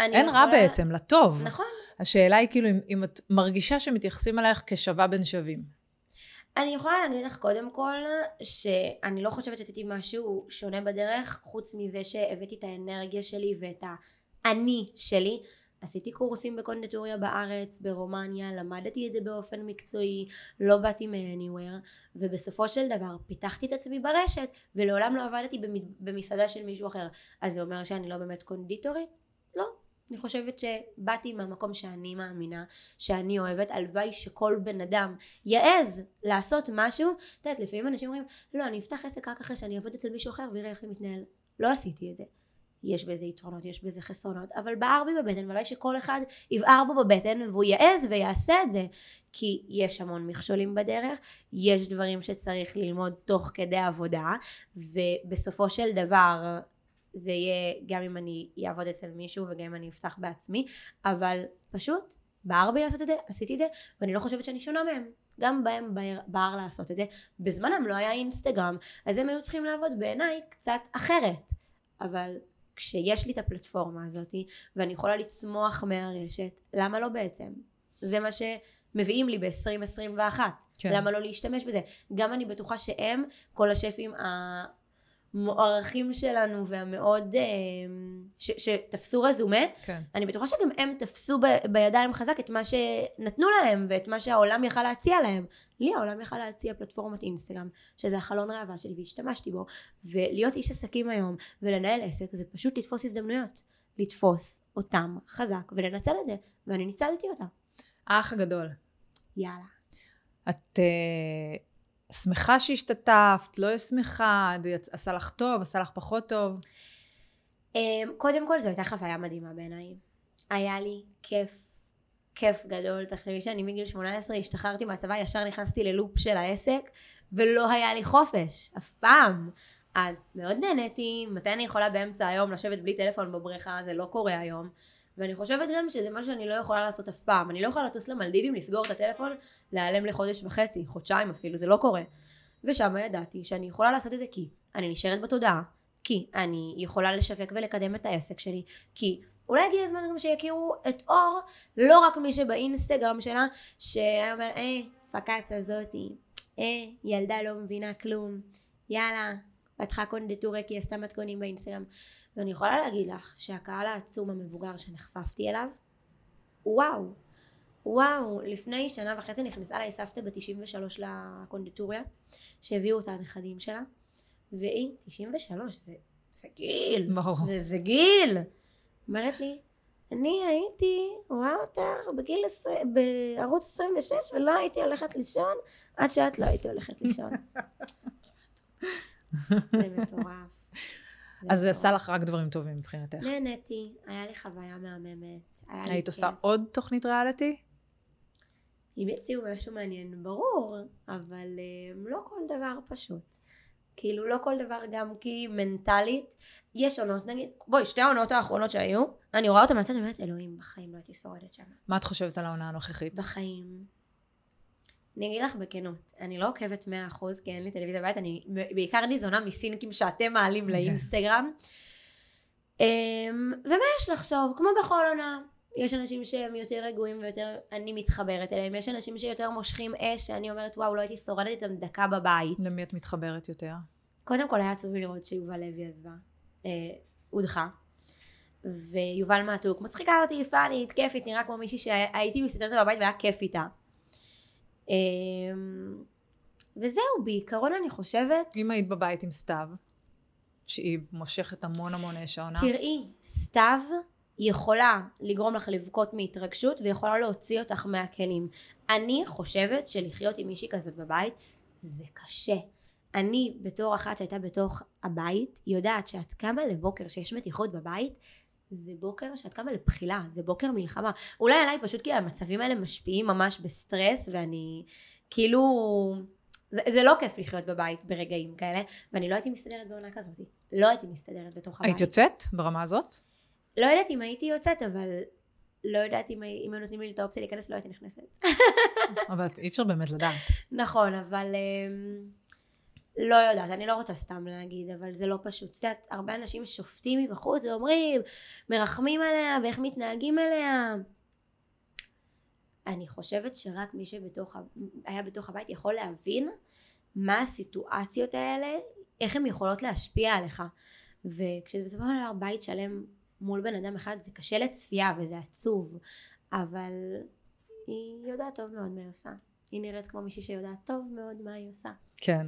אין רע בעצם, לטוב. נכון. השאלה היא כאילו, אם, אם את מרגישה שמתייחסים אלייך כשווה בין שווים. אני יכולה להגיד לך קודם כל, שאני לא חושבת שעשיתי משהו שונה בדרך, חוץ מזה שהבאתי את האנרגיה שלי ואת האני שלי. עשיתי קורסים בקונדטוריה בארץ, ברומניה, למדתי את זה באופן מקצועי, לא באתי מ-anywhere, ובסופו של דבר פיתחתי את עצמי ברשת, ולעולם לא עבדתי במסעדה של מישהו אחר. אז זה אומר שאני לא באמת קונדיטורית? לא. אני חושבת שבאתי מהמקום שאני מאמינה, שאני אוהבת, הלוואי שכל בן אדם יעז לעשות משהו. את יודעת, לפעמים אנשים אומרים, לא, אני אפתח עסק רק אחרי שאני אעבוד אצל מישהו אחר ויראה איך זה מתנהל. לא עשיתי את זה. יש בזה יתרונות, יש בזה חסרונות, אבל בער בי בבטן, ואולי שכל אחד יבער בו בבטן והוא יעז ויעשה את זה, כי יש המון מכשולים בדרך, יש דברים שצריך ללמוד תוך כדי עבודה, ובסופו של דבר זה יהיה גם אם אני אעבוד אצל מישהו וגם אם אני אפתח בעצמי, אבל פשוט בער בי לעשות את זה, עשיתי את זה, ואני לא חושבת שאני שונה מהם. גם בהם בער לעשות את זה. בזמנם לא היה אינסטגרם, אז הם היו צריכים לעבוד בעיניי קצת אחרת. אבל כשיש לי את הפלטפורמה הזאת ואני יכולה לצמוח מהרשת, למה לא בעצם? זה מה שמביאים לי ב-2021. כן. למה לא להשתמש בזה? גם אני בטוחה שהם, כל השפים המוערכים שלנו והמאוד, אה, ש, שתפסו רזומה, כן. אני בטוחה שגם הם תפסו ב, בידיים חזק את מה שנתנו להם ואת מה שהעולם יכל להציע להם. לי העולם יכל להציע פלטפורמת אינסטגרם, שזה החלון ראווה שלי והשתמשתי בו, ולהיות איש עסקים היום ולנהל עסק זה פשוט לתפוס הזדמנויות. לתפוס אותם חזק ולנצל את זה, ואני ניצלתי אותה. האח הגדול. יאללה. את uh, שמחה שהשתתפת, לא שמחה, עשה לך טוב, עשה לך פחות טוב? Um, קודם כל זו הייתה חוויה מדהימה בעיניי. היה לי כיף כיף גדול. תחשבי שאני מגיל 18 השתחררתי מהצבא, ישר נכנסתי ללופ של העסק, ולא היה לי חופש, אף פעם. אז מאוד נהניתי, מתי אני יכולה באמצע היום לשבת בלי טלפון בבריכה, זה לא קורה היום. ואני חושבת גם שזה משהו שאני לא יכולה לעשות אף פעם. אני לא יכולה לטוס למלדיבים, לסגור את הטלפון, להיעלם לחודש וחצי, חודשיים אפילו, זה לא קורה. ושם ידעתי שאני יכולה לעשות את זה כי אני נשארת בתודעה, כי אני יכולה לשווק ולקדם את העסק שלי, כי אולי הגיע הזמן גם שיכירו את אור, לא רק מי שבאינסטגרם שלה, שאומר, אה, פקאצה הזאתי, אה, ילדה לא מבינה כלום, יאללה, פתחה קונדטורה כי עשתה מתכונים באינסטגרם. ואני יכולה להגיד לך שהקהל העצום המבוגר שנחשפתי אליו, וואו, וואו, לפני שנה וחצי נכנסה אליי סבתא בת 93 לקונדיטוריה, שהביאו אותה הנכדים שלה, והיא 93, זה, זה גיל, ברור. זה, זה גיל. אומרת לי, אני הייתי רואה אותך בגיל, עשרה- בערוץ 26 ולא הייתי הולכת לישון עד שאת לא היית הולכת לישון. זה מטורף. אז זה. עשה לך רק דברים טובים מבחינתך. נהניתי, היה לי חוויה מהממת. היית. עושה עוד תוכנית ריאליטי? אם יציעו משהו מעניין, ברור, אבל um, לא כל דבר פשוט. כאילו לא כל דבר גם כי מנטלית, יש עונות נגיד, בואי שתי העונות האחרונות שהיו, אני רואה אותן מהצד ואני אומרת אלוהים בחיים לא הייתי שורדת שם, מה את חושבת על העונה הנוכחית? בחיים. אני אגיד לך בכנות, אני לא עוקבת 100% כי אין לי טלוויזיה בבית, אני בעיקר ניזונה מסינקים שאתם מעלים לאינסטגרם. Um, ומה יש לחשוב? כמו בכל עונה. יש אנשים שהם יותר רגועים ויותר, אני מתחברת אליהם, יש אנשים שיותר מושכים אש, שאני אומרת וואו לא הייתי שורדת איתם דקה בבית. למי את מתחברת יותר? קודם כל היה עצוב לי לראות שיובל לוי עזבה, אה, הודחה. ויובל מעתוק, מצחיקה אותי, פאנית, כיפית, נראה כמו מישהי שהייתי מסתדרת בבית והיה כיף איתה. אה, וזהו, בעיקרון אני חושבת, אם היית בבית עם סתיו, שהיא מושכת המון המון אש העונה, תראי, סתיו יכולה לגרום לך לבכות מהתרגשות ויכולה להוציא אותך מהכלים. אני חושבת שלחיות עם מישהי כזאת בבית זה קשה. אני בתור אחת שהייתה בתוך הבית יודעת שאת קמה לבוקר שיש מתיחות בבית זה בוקר שאת קמה לבחילה, זה בוקר מלחמה. אולי עליי פשוט כי המצבים האלה משפיעים ממש בסטרס ואני כאילו... זה, זה לא כיף לחיות בבית ברגעים כאלה ואני לא הייתי מסתדרת בעונה כזאת. לא הייתי מסתדרת בתוך הבית. היית יוצאת ברמה הזאת? לא יודעת אם הייתי יוצאת, אבל לא יודעת אם, אם היו נותנים לי את האופציה להיכנס, לא הייתי נכנסת. אבל אי אפשר באמת לדעת. נכון, אבל אמ, לא יודעת, אני לא רוצה סתם להגיד, אבל זה לא פשוט. את יודעת, הרבה אנשים שופטים מבחוץ ואומרים, מרחמים עליה ואיך מתנהגים אליה. אני חושבת שרק מי שבתוך, ה- היה בתוך הבית יכול להבין מה הסיטואציות האלה, איך הן יכולות להשפיע עליך. וכשזה בסופו של דבר בית שלם מול בן אדם אחד זה קשה לצפייה וזה עצוב, אבל היא יודעת טוב מאוד מה היא עושה. היא נראית כמו מישהי שיודעת טוב מאוד מה היא עושה. כן.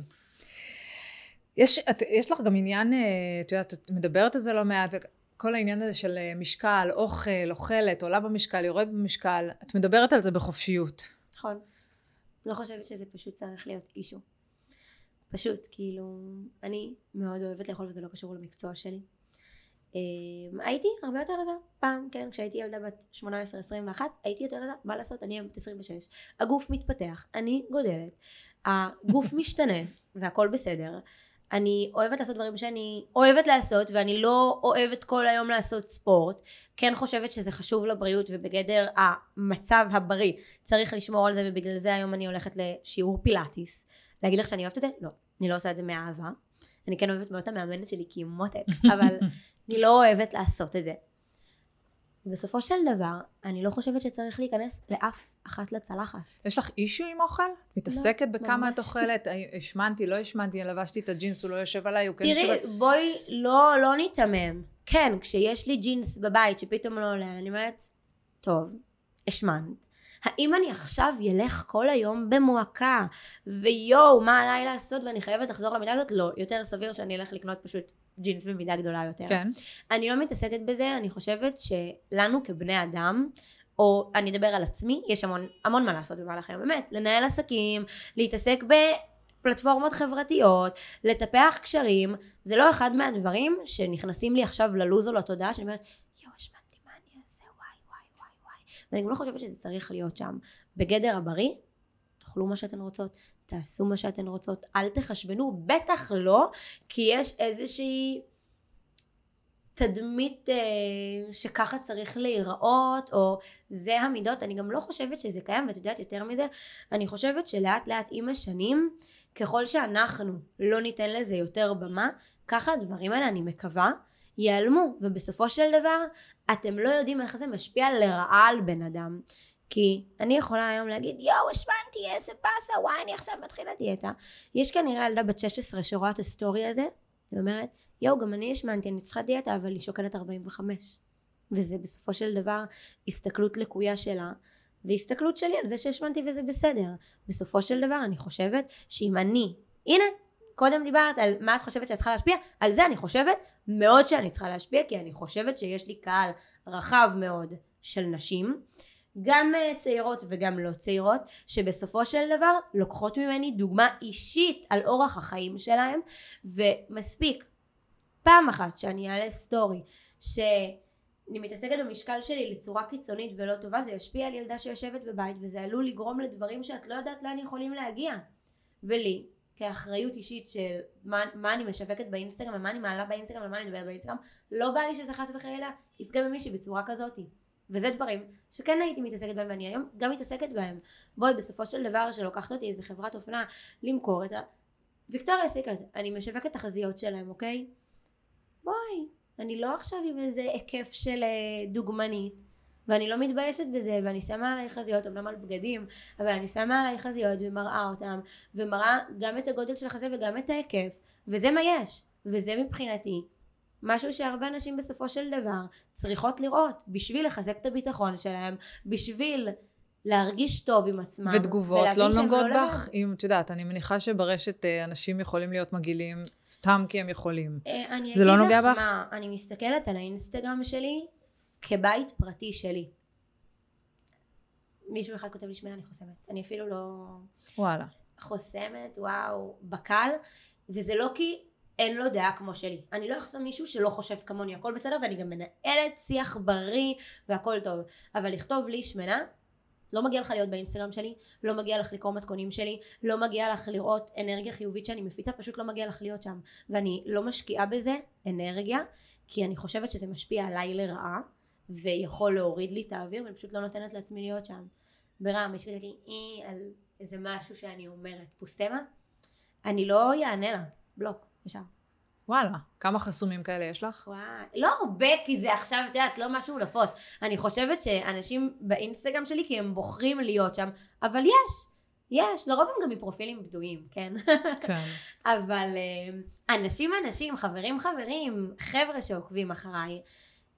יש, את, יש לך גם עניין, אה, את יודעת, את מדברת על זה לא מעט, כל העניין הזה של אה, משקל, אוכל, אוכלת, עולה במשקל, יורדת במשקל, את מדברת על זה בחופשיות. נכון. לא חושבת שזה פשוט צריך להיות אישו. פשוט, כאילו, אני מאוד אוהבת לאכול וזה לא קשור למקצוע שלי. אה, הייתי הרבה יותר רזה פעם, כן, כשהייתי ילדה בת 18-21, הייתי יותר רזה, מה לעשות, אני היום בת 26. הגוף מתפתח, אני גודלת, הגוף משתנה, והכל בסדר. אני אוהבת לעשות דברים שאני אוהבת לעשות ואני לא אוהבת כל היום לעשות ספורט. כן חושבת שזה חשוב לבריאות ובגדר המצב הבריא. צריך לשמור על זה ובגלל זה היום אני הולכת לשיעור פילאטיס. להגיד לך שאני אוהבת את זה? לא. אני לא עושה את זה מאהבה. אני כן אוהבת מאוד את המאמנת שלי כי היא מותק אבל אני לא אוהבת לעשות את זה בסופו של דבר אני לא חושבת שצריך להיכנס לאף אחת לצלחת יש לך אישו עם אוכל? מתעסקת בכמה ממש את אוכלת? השמנתי, לא השמנתי, לבשתי את הג'ינס, הוא לא יושב עליי, הוא כן יושב תראי, עליי. בואי לא, לא ניתמם. כן, כשיש לי ג'ינס בבית שפתאום לא עולה, אני אומרת, טוב, השמנת. האם אני עכשיו ילך כל היום במועקה, ויואו, מה עליי לעשות ואני חייבת לחזור למידה הזאת? לא, יותר סביר שאני אלך לקנות פשוט ג'ינס במידה גדולה יותר. כן. אני לא מתעסקת בזה, אני חושבת שלנו כבני אדם, או אני אדבר על עצמי, יש המון, המון מה לעשות במהלך היום, באמת, לנהל עסקים, להתעסק בפלטפורמות חברתיות, לטפח קשרים, זה לא אחד מהדברים שנכנסים לי עכשיו ללוז או לתודעה, שאני אומרת, יואו, השמנתי, מה אני אעשה, וואי, וואי, וואי, וואי. ואני גם לא חושבת שזה צריך להיות שם. בגדר הבריא, תאכלו מה שאתן רוצות, תעשו מה שאתן רוצות, אל תחשבנו, בטח לא, כי יש איזושהי תדמית אה, שככה צריך להיראות, או זה המידות, אני גם לא חושבת שזה קיים, ואת יודעת יותר מזה, אני חושבת שלאט לאט עם השנים, ככל שאנחנו לא ניתן לזה יותר במה, ככה הדברים האלה, אני מקווה, ייעלמו, ובסופו של דבר, אתם לא יודעים איך זה משפיע לרעה על בן אדם. כי אני יכולה היום להגיד יואו השמנתי איזה באסה וואי אני עכשיו מתחילה דיאטה. יש כנראה ילדה בת 16 שרואה את ה story הזה ואומרת יואו גם אני השמנתי אני צריכה דיאטה אבל היא שוקלת 45 וזה בסופו של דבר הסתכלות לקויה שלה והסתכלות שלי על זה שהשמנתי וזה בסדר. בסופו של דבר אני חושבת שאם אני הנה קודם דיברת על מה את חושבת שאת צריכה להשפיע, על זה אני חושבת מאוד שאני צריכה להשפיע, כי אני חושבת שיש לי קהל רחב מאוד של נשים, גם אה, צעירות וגם לא צעירות, שבסופו של דבר לוקחות ממני דוגמה אישית על אורח החיים שלהם, ומספיק פעם אחת שאני אעלה סטורי, שאני מתעסקת במשקל שלי לצורה קיצונית ולא טובה, זה ישפיע על ילדה שיושבת בבית, וזה עלול לגרום לדברים שאת לא יודעת לאן יכולים להגיע. ולי, כאחריות אישית של מה, מה אני משווקת באינסטגרם ומה אני מעלה באינסטגרם ומה אני מדברת באינסטגרם לא בא לי שזה חס וחלילה יפגע במישהי בצורה כזאתי וזה דברים שכן הייתי מתעסקת בהם ואני היום גם מתעסקת בהם. בואי בסופו של דבר שלוקחת אותי איזה חברת אופנה למכור את ה... ויקטוריה סיקרט אני משווקת תחזיות שלהם אוקיי? בואי אני לא עכשיו עם איזה היקף של אה, דוגמנית ואני לא מתביישת בזה ואני שמה עליי חזיות אמנם על בגדים אבל אני שמה עליי חזיות ומראה אותם ומראה גם את הגודל של החזה וגם את ההיקף וזה מה יש וזה מבחינתי משהו שהרבה נשים בסופו של דבר צריכות לראות בשביל לחזק את הביטחון שלהם בשביל להרגיש טוב עם עצמם. ותגובות לא נוגעות לא בך? אם את יודעת, אני מניחה שברשת אה, אנשים יכולים להיות מגעילים סתם כי הם יכולים. אה, זה לא נוגע בך? אני אגיד לך מה, אני מסתכלת על האינסטגרם שלי כבית פרטי שלי. מישהו אחד כותב לי שמנה אני חוסמת. אני אפילו לא... וואלה. חוסמת, וואו, בקל, וזה לא כי אין לו דעה כמו שלי. אני לא אחסום מישהו שלא חושב כמוני, הכל בסדר, ואני גם מנהלת שיח בריא והכל טוב. אבל לכתוב לי שמנה, לא מגיע לך להיות באינסטגרם שלי, לא מגיע לך לקרוא מתכונים שלי, לא מגיע לך לראות אנרגיה חיובית שאני מפיצה, פשוט לא מגיע לך להיות שם. ואני לא משקיעה בזה אנרגיה, כי אני חושבת שזה משפיע עליי לרעה. ויכול להוריד לי את האוויר ואני פשוט לא נותנת לעצמי להיות שם. ברם, יש לי אי על איזה משהו שאני אומרת, פוסטמה, אני לא יענה לה, בלוק, ישר. וואלה, כמה חסומים כאלה יש לך? וואי, לא הרבה, כי זה עכשיו, את יודעת, לא משהו נפוץ. אני חושבת שאנשים באינסטגרם שלי, כי הם בוחרים להיות שם, אבל יש, יש, לרוב הם גם מפרופילים בדויים, כן? כן. אבל אה, אנשים אנשים, חברים חברים, חבר'ה שעוקבים אחריי,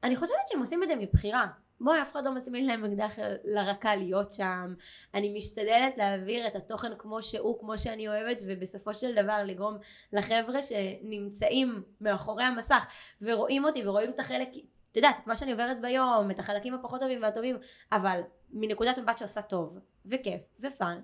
אני חושבת שהם עושים את זה מבחירה. בואי, אף אחד לא מצמיד להם אקדח לרקה להיות שם. אני משתדלת להעביר את התוכן כמו שהוא, כמו שאני אוהבת, ובסופו של דבר לגרום לחבר'ה שנמצאים מאחורי המסך ורואים אותי ורואים את החלק, את יודעת, את מה שאני עוברת ביום, את החלקים הפחות טובים והטובים, אבל מנקודת מבט שעושה טוב, וכיף, ופאן,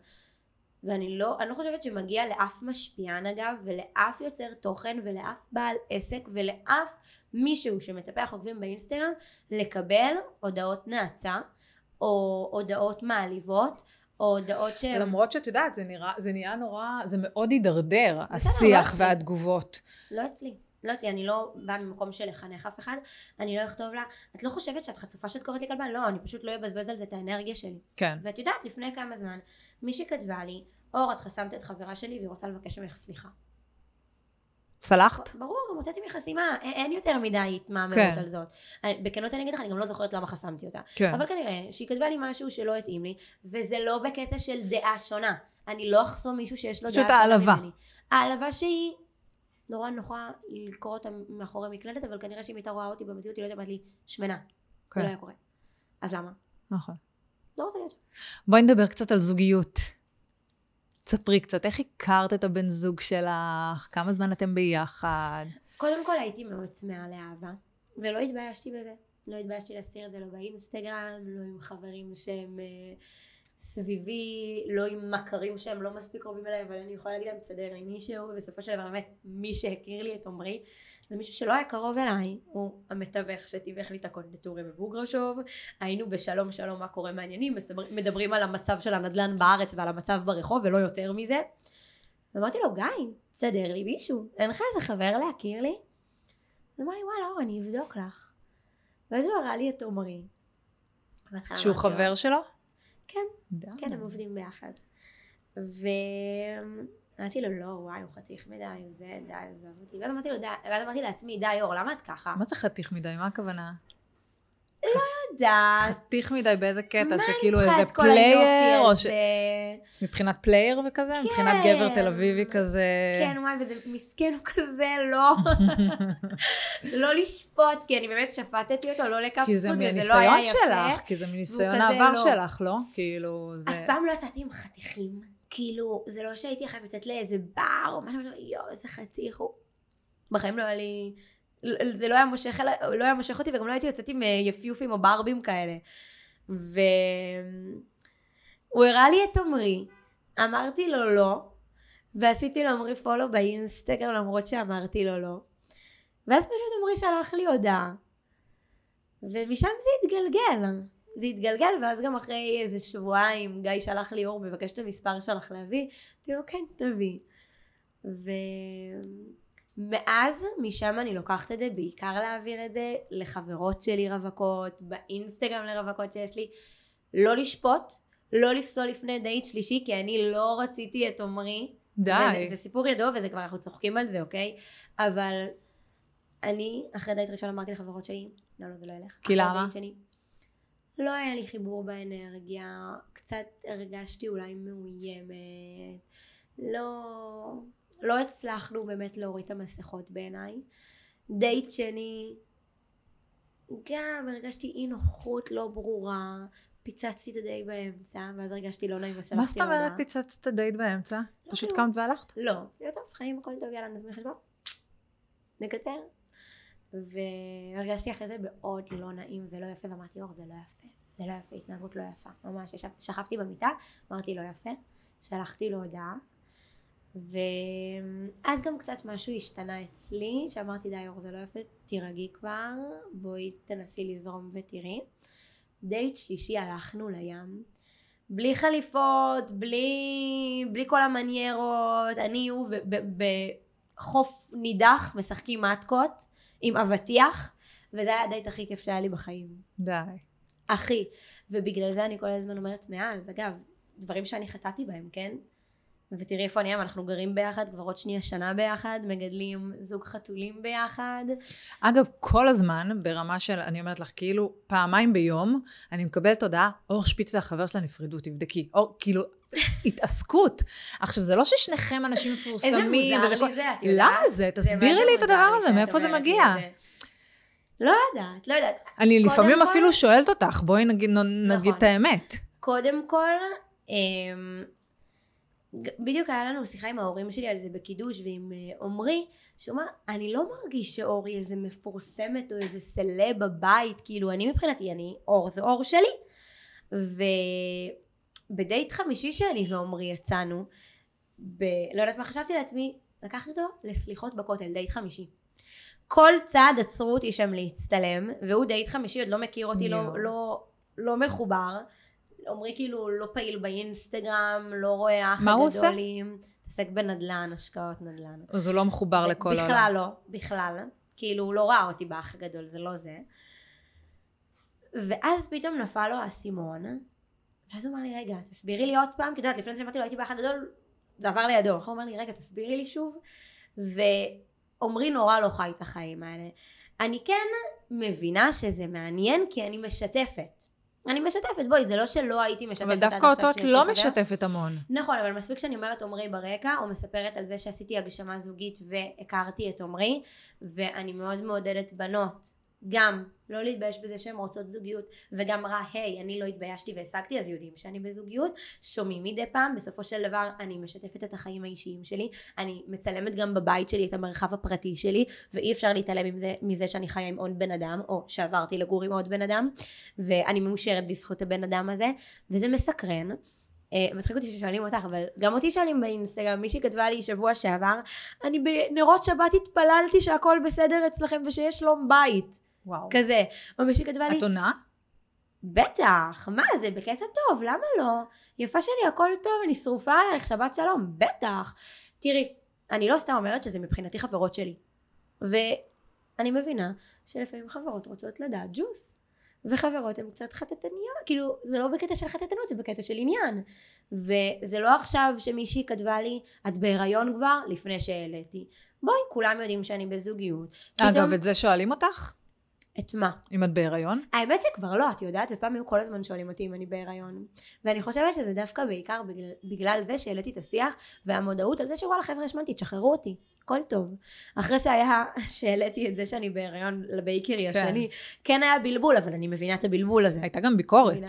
ואני לא, אני לא חושבת שמגיע לאף משפיען אגב, ולאף יוצר תוכן, ולאף בעל עסק, ולאף מישהו שמטפח עוקבים באינסטגרם, לקבל הודעות נאצה, או הודעות מעליבות, או הודעות שהן... למרות שאת יודעת, זה, נראה, זה נהיה נורא, זה מאוד הידרדר, השיח לא והתגובות. לא אצלי. לא אצלי, אני לא באה ממקום של לחנך אף אחד, אני לא אכתוב לה, את לא חושבת שאת חצופה שאת קוראת לי כלבה? לא, אני פשוט לא אבזבז על זה את האנרגיה שלי. כן. ואת יודעת, לפני כמה זמן, מישהי כתבה לי, אור, את חסמת את חברה שלי והיא רוצה לבקש ממך סליחה. צלחת? ברור, גם הוצאתי מחסימה, אין יותר מדי התמהמהות כן. על זאת. בכנות אני אגיד לך, אני גם לא זוכרת למה חסמתי אותה. כן. אבל כנראה שהיא כתבה לי משהו שלא התאים לי, וזה לא בקטע של דעה שונה. אני לא אחסום מישהו שיש לו דעה שונה ממני. פשוט העלבה. העלבה שהיא נורא נוחה לקרוא אותה מאחורי מקלדת, אבל כנראה שאם הייתה רואה אותי במציאות, היא לא הייתה אומרת לי, שמנה. כן. זה לא היה קורה. אז למה? נכון. לא רוצה להיות שם. בואי נדבר קצת על זוגיות. ספרי קצת, איך הכרת את הבן זוג שלך? כמה זמן אתם ביחד? קודם כל הייתי מאוד צמאה לאהבה, ולא התביישתי בזה. לא התביישתי להסיר את זה לא באינסטגרם, לא עם חברים שהם uh, סביבי, לא עם מכרים שהם לא מספיק קרובים אליי, אבל אני יכולה להגיד להם, תסדר לי מישהו, ובסופו של דבר באמת, מי שהכיר לי את עמרי, זה מישהו שלא היה קרוב אליי, הוא המתווך שתיווך לי את הקונדטורי בבוגרשוב, היינו בשלום שלום מה קורה מעניינים, מדברים על המצב של הנדל"ן בארץ ועל המצב ברחוב ולא יותר מזה. ואמרתי לו, גיא, תסדר לי מישהו, אין לך איזה חבר להכיר לי? אז אמר לי, וואלה, אור, אני אבדוק לך. ואז הוא הראה לי את עומרי. בהתחלה שהוא אמרתי חבר שלו? כן, די. כן, הם עובדים ביחד. ואמרתי לו, לא, וואי, הוא חתיך מדי, זה, די, עזוב אותי. ואז אמרתי לו, די, ואז אמרתי לעצמי, די, אור, למה את ככה? מה זה חתיך מדי? מה הכוונה? לא יודעת. חתיך מדי באיזה קטע? שכאילו איזה player? או ש... מבחינת player וכזה? מבחינת גבר תל אביבי כזה? כן, וואי, וזה מסכן הוא כזה, לא. לא לשפוט, כי אני באמת שפטתי אותו, לא כי זה זכות, וזה לא היה מניסיון יפה. שלך, כי זה מניסיון העבר לא. שלך, לא? כאילו, זה... אף פעם לא יצאתי עם חתיכים. כאילו, זה לא שהייתי חייבת לצאת לאיזה בר, או משהו, יואו, איזה חתיך הוא. בחיים לא היה לי... זה לא היה מושך, לא היה מושך אותי, וגם לא הייתי יוצאת עם אה, יפיופים או ברבים כאלה. והוא הראה לי את עמרי, אמרתי לו לא, ועשיתי לעמרי פולו באינסטגרם למרות שאמרתי לו לא. ואז פשוט עמרי שלח לי הודעה. ומשם זה התגלגל. זה התגלגל, ואז גם אחרי איזה שבועיים גיא שלח לי אור, מבקש את המספר שלך להביא. אמרתי לו, כן, תביא. ומאז, משם אני לוקחת את זה, בעיקר להעביר את זה לחברות שלי רווקות, באינסטגרם לרווקות שיש לי. לא לשפוט, לא לפסול לפני דייט שלישי, כי אני לא רציתי את עמרי. די. וזה, זה סיפור ידוע וזה כבר אנחנו צוחקים על זה, אוקיי? אבל אני, אחרי דייט ראשון אמרתי לחברות שלי, לא, לא, זה לא ילך. כי למה? שני, לא היה לי חיבור באנרגיה, קצת הרגשתי אולי מאוימת, לא, לא הצלחנו באמת להוריד את המסכות בעיניי. דייט שני, גם הרגשתי אי נוחות לא ברורה, פיצצתי את הדייט באמצע, ואז הרגשתי לא נעים, אז שלחתי מה זאת אומרת. פיצצת את הדייט באמצע? לא, פשוט. קמת והלכת? לא, יהיה טוב, חיים הכל טוב, יאללה נזמין חשבון. נקצר. והרגשתי אחרי זה מאוד לא נעים ולא יפה, ואמרתי אור זה לא יפה, זה לא יפה, התנהגות לא יפה. ממש, שכבתי במיטה, אמרתי לא יפה, שלחתי לו הודעה. ואז גם קצת משהו השתנה אצלי, שאמרתי די אור זה לא יפה, תירגעי כבר, בואי תנסי לזרום ותראי. דייט שלישי הלכנו לים, בלי חליפות, בלי, בלי כל המניירות, אני הוא בחוף נידח משחקים מתקות עם אבטיח, וזה היה הדייט הכי כיף שהיה לי בחיים. די. הכי. ובגלל זה אני כל הזמן אומרת מאז, אגב, דברים שאני חטאתי בהם, כן? ותראי איפה אני היום, אנחנו גרים ביחד, כבר עוד שנייה שנה ביחד, מגדלים זוג חתולים ביחד. אגב, כל הזמן, ברמה של, אני אומרת לך, כאילו, פעמיים ביום, אני מקבלת הודעה, אור שפיץ והחבר שלה נפרדו, תבדקי. או, כאילו, התעסקות. עכשיו, זה לא ששניכם אנשים איזה מפורסמים. מוזר וזה לי זה, את יודעת? למה זה? תסבירי לי את הדבר הזה, מאיפה זה מגיע? לא יודעת, לא יודעת. אני לפעמים כל- אפילו שואלת אותך, בואי נגיד, נגיד נכון. את האמת. קודם כל, אמ, בדיוק היה לנו שיחה עם ההורים שלי על זה בקידוש ועם אה, עמרי, שהוא אמר, אני לא מרגיש שאורי איזה מפורסמת או איזה סלב בבית, כאילו אני מבחינתי, אני אור זה אור שלי. ובדייט חמישי שאני ועמרי יצאנו, ב... לא יודעת מה חשבתי לעצמי, לקחתי אותו לסליחות בכותל, דייט חמישי. כל צעד עצרו אותי שם להצטלם, והוא דייט חמישי, עוד לא מכיר אותי, לא. לא, לא מחובר. עמרי כאילו לא פעיל באינסטגרם, לא רואה האח מה הוא עושה? הגדולים. מתעסק בנדל"ן, השקעות נדל"ן. אז הוא לא מחובר לכל העולם. בכלל לא, בכלל. כאילו הוא לא ראה אותי באח הגדול, זה לא זה. ואז פתאום נפל לו האסימון, ואז הוא אמר לי, רגע, תסבירי לי עוד פעם, כי את יודעת, לפני שאמרתי לו, הייתי באח הגדול, זה עבר לידו. הוא אמר לי, רגע, תסבירי לי שוב. ועמרי נורא לא חי את החיים האלה. אני כן מבינה שזה מעניין, כי אני משתפת. אני משתפת, בואי, זה לא שלא הייתי משתפת אבל דווקא אותו את לא חבר. משתפת המון. נכון, אבל מספיק שאני אומרת עמרי ברקע, או מספרת על זה שעשיתי הגשמה זוגית והכרתי את עמרי, ואני מאוד מעודדת בנות, גם לא להתבייש בזה שהן רוצות זוגיות, וגם אמרה, היי, אני לא התביישתי והשגתי, אז יודעים שאני בזוגיות, שומעים מדי פעם, בסופו של דבר אני משתפת את החיים האישיים שלי, אני מצלמת גם בבית שלי את המרחב הפרטי שלי, ואי אפשר להתעלם מזה, מזה שאני חיה עם עוד בן אדם, או שעברתי לגור עם עוד בן אדם, ואני מאושרת בזכות הבן אדם הזה, וזה מסקרן. אה, מצחיק אותי ששואלים אותך, אבל גם אותי שואלים באינסטגרם, מישהי כתבה לי שבוע שעבר, אני בנרות שבת התפללתי שהכל בסדר אצלכם ושיש שלום בית, וואו. כזה. או מישהי כתבה לי, את עונה? בטח, מה זה, בקטע טוב, למה לא? יפה שלי, הכל טוב, אני שרופה עלייך, שבת שלום, בטח. תראי, אני לא סתם אומרת שזה מבחינתי חברות שלי. אני מבינה שלפעמים חברות רוצות לדעת ג'וס. וחברות הן קצת חטטניות, כאילו זה לא בקטע של חטטנות, זה בקטע של עניין. וזה לא עכשיו שמישהי כתבה לי, את בהיריון כבר? לפני שהעליתי. בואי, כולם יודעים שאני בזוגיות. אגב, פתאום- את זה שואלים אותך? את מה? אם את בהיריון? האמת שכבר לא, את יודעת, ופעם היו כל הזמן שואלים אותי אם אני בהיריון. ואני חושבת שזה דווקא בעיקר בגלל, בגלל זה שהעליתי את השיח והמודעות על זה שוואלה חבר'ה השמנתי, תשחררו אותי, הכל טוב. אחרי שהיה, שהעליתי את זה שאני בהיריון לבייקרי כן. השני, כן היה בלבול, אבל אני מבינה את הבלבול הזה. הייתה גם ביקורת. מבינה?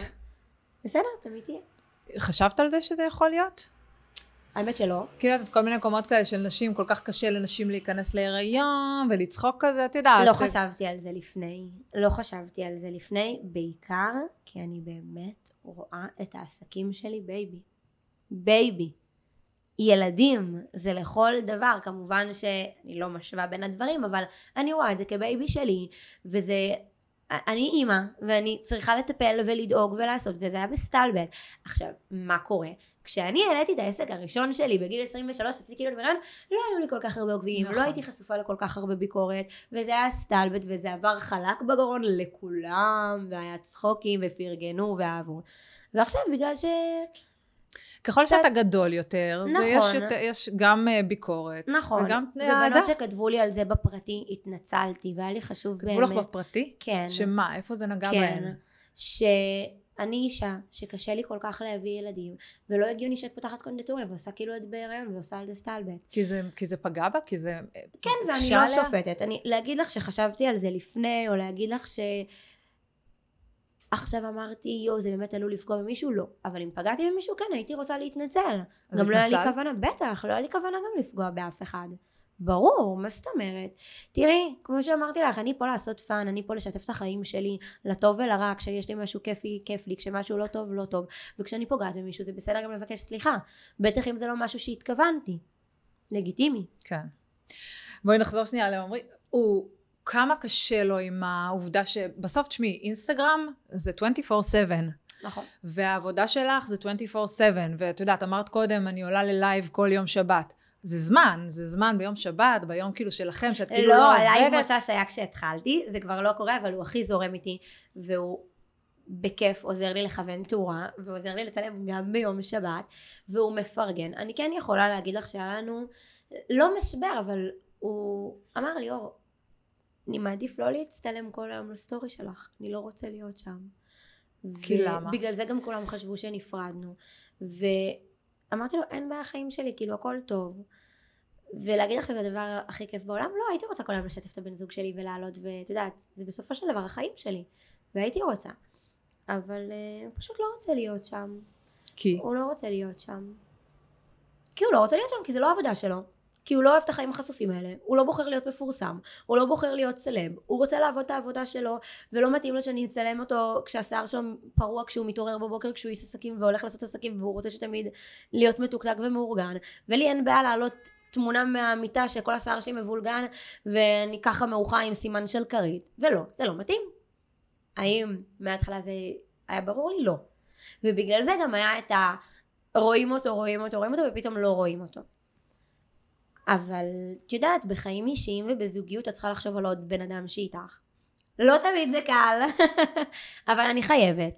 בסדר, תמיד תהיה. חשבת על זה שזה יכול להיות? האמת שלא. כאילו, את יודעת, כל מיני מקומות כאלה של נשים, כל כך קשה לנשים להיכנס להיריון ולצחוק כזה, את יודעת. לא חשבתי על זה לפני. לא חשבתי על זה לפני, בעיקר כי אני באמת רואה את העסקים שלי baby. baby. ילדים זה לכל דבר, כמובן שאני לא משווה בין הדברים, אבל אני רואה את זה כ baby שלי, וזה... אני אימא, ואני צריכה לטפל ולדאוג ולעשות, וזה היה בסטלבט. עכשיו, מה קורה? כשאני העליתי את העסק הראשון שלי בגיל 23, עשיתי כאילו בהיריון, לא היו לי כל כך הרבה עוקבים, נכון. לא הייתי חשופה לכל כך הרבה ביקורת, וזה היה סטלבט, וזה עבר חלק בגרון לכולם, והיה צחוקים, ופרגנו, ואהבו. ועכשיו, בגלל ש... ככל קצת- שאתה גדול יותר, נכון. ויש יותר, יש גם אה, ביקורת. נכון, וגם תנאי אהדה. ובנות שכתבו לי על זה בפרטי, התנצלתי, והיה לי חשוב כתבו לך באמת. בפרטי? כן. שמה? איפה זה נגע כן. בהן? שאני אישה שקשה לי כל כך להביא ילדים, ולא הגיוני שאת פותחת קונדטוריה ועושה כאילו את בהיריון ועושה על זה סטלבט. כי זה, כי זה פגע בה? כי זה כן, ואני לא? שופטת. אני, להגיד לך שחשבתי על זה לפני, או להגיד לך ש... עכשיו אמרתי, יואו, זה באמת עלול לפגוע במישהו? לא. אבל אם פגעתי במישהו, כן, הייתי רוצה להתנצל. גם לא היה לי התנצלת? כוונה, בטח, לא היה לי כוונה גם לפגוע באף אחד. ברור, מה זאת אומרת? תראי, כמו שאמרתי לך, אני פה לעשות fun, אני פה לשתף את החיים שלי, לטוב ולרע, כשיש לי משהו כיפי, כיף לי, כשמשהו לא טוב, לא טוב, וכשאני פוגעת במישהו זה בסדר גם לבקש סליחה, בטח אם זה לא משהו שהתכוונתי. לגיטימי. כן. בואי נחזור שנייה לעומרי. הוא, כמה קשה לו עם העובדה שבסוף, תשמעי, אינסטגרם זה 24/7. נכון. והעבודה שלך זה 24/7, ואת יודעת, אמרת קודם, אני עולה ל live כל יום שבת. זה זמן, זה זמן ביום שבת, ביום כאילו שלכם, שאת כאילו לא, לא, ה live עובדת. מוצא שהיה כשהתחלתי, זה כבר לא קורה, אבל הוא הכי זורם איתי, והוא בכיף עוזר לי לכוון תאורה, ועוזר לי לצלם גם ביום שבת, והוא מפרגן. אני כן יכולה להגיד לך שהיה לנו, לא משבר, אבל הוא אמר לי, אור, אני מעדיף לא להצטלם כל היום ל story שלך, אני לא רוצה להיות שם. כי למה? בגלל זה גם כולם חשבו שנפרדנו. ואמרתי לו, אין בעיה חיים שלי, כאילו הכל טוב. ולהגיד לך שזה הדבר הכי כיף בעולם? לא, הייתי רוצה כל היום לשתף את הבן זוג שלי ולעלות, ואת יודעת, זה בסופו של דבר החיים שלי. והייתי רוצה. אבל uh, הוא פשוט לא רוצה להיות שם. כי? הוא לא רוצה להיות שם. כי הוא לא רוצה להיות שם, כי זה לא העבודה שלו. כי הוא לא אוהב את החיים החשופים האלה, הוא לא בוחר להיות מפורסם, הוא לא בוחר להיות סלב, הוא רוצה לעבוד את העבודה שלו, ולא מתאים לו שאני אצלם אותו כשהשיער שלו פרוע כשהוא מתעורר בבוקר כשהוא איש עסקים והולך לעשות עסקים והוא רוצה שתמיד להיות מתוקתק ומאורגן, ולי אין בעיה להעלות תמונה מהמיטה שכל השיער שלי מבולגן ואני ככה מעוכה עם סימן של כרית, ולא, זה לא מתאים. האם מההתחלה זה היה ברור לי? לא. ובגלל זה גם היה את ה... רואים אותו, רואים אותו, רואים אותו, ופתאום לא רואים אותו. אבל את יודעת, בחיים אישיים ובזוגיות את צריכה לחשוב על עוד בן אדם שאיתך. לא תמיד זה קל, אבל אני חייבת.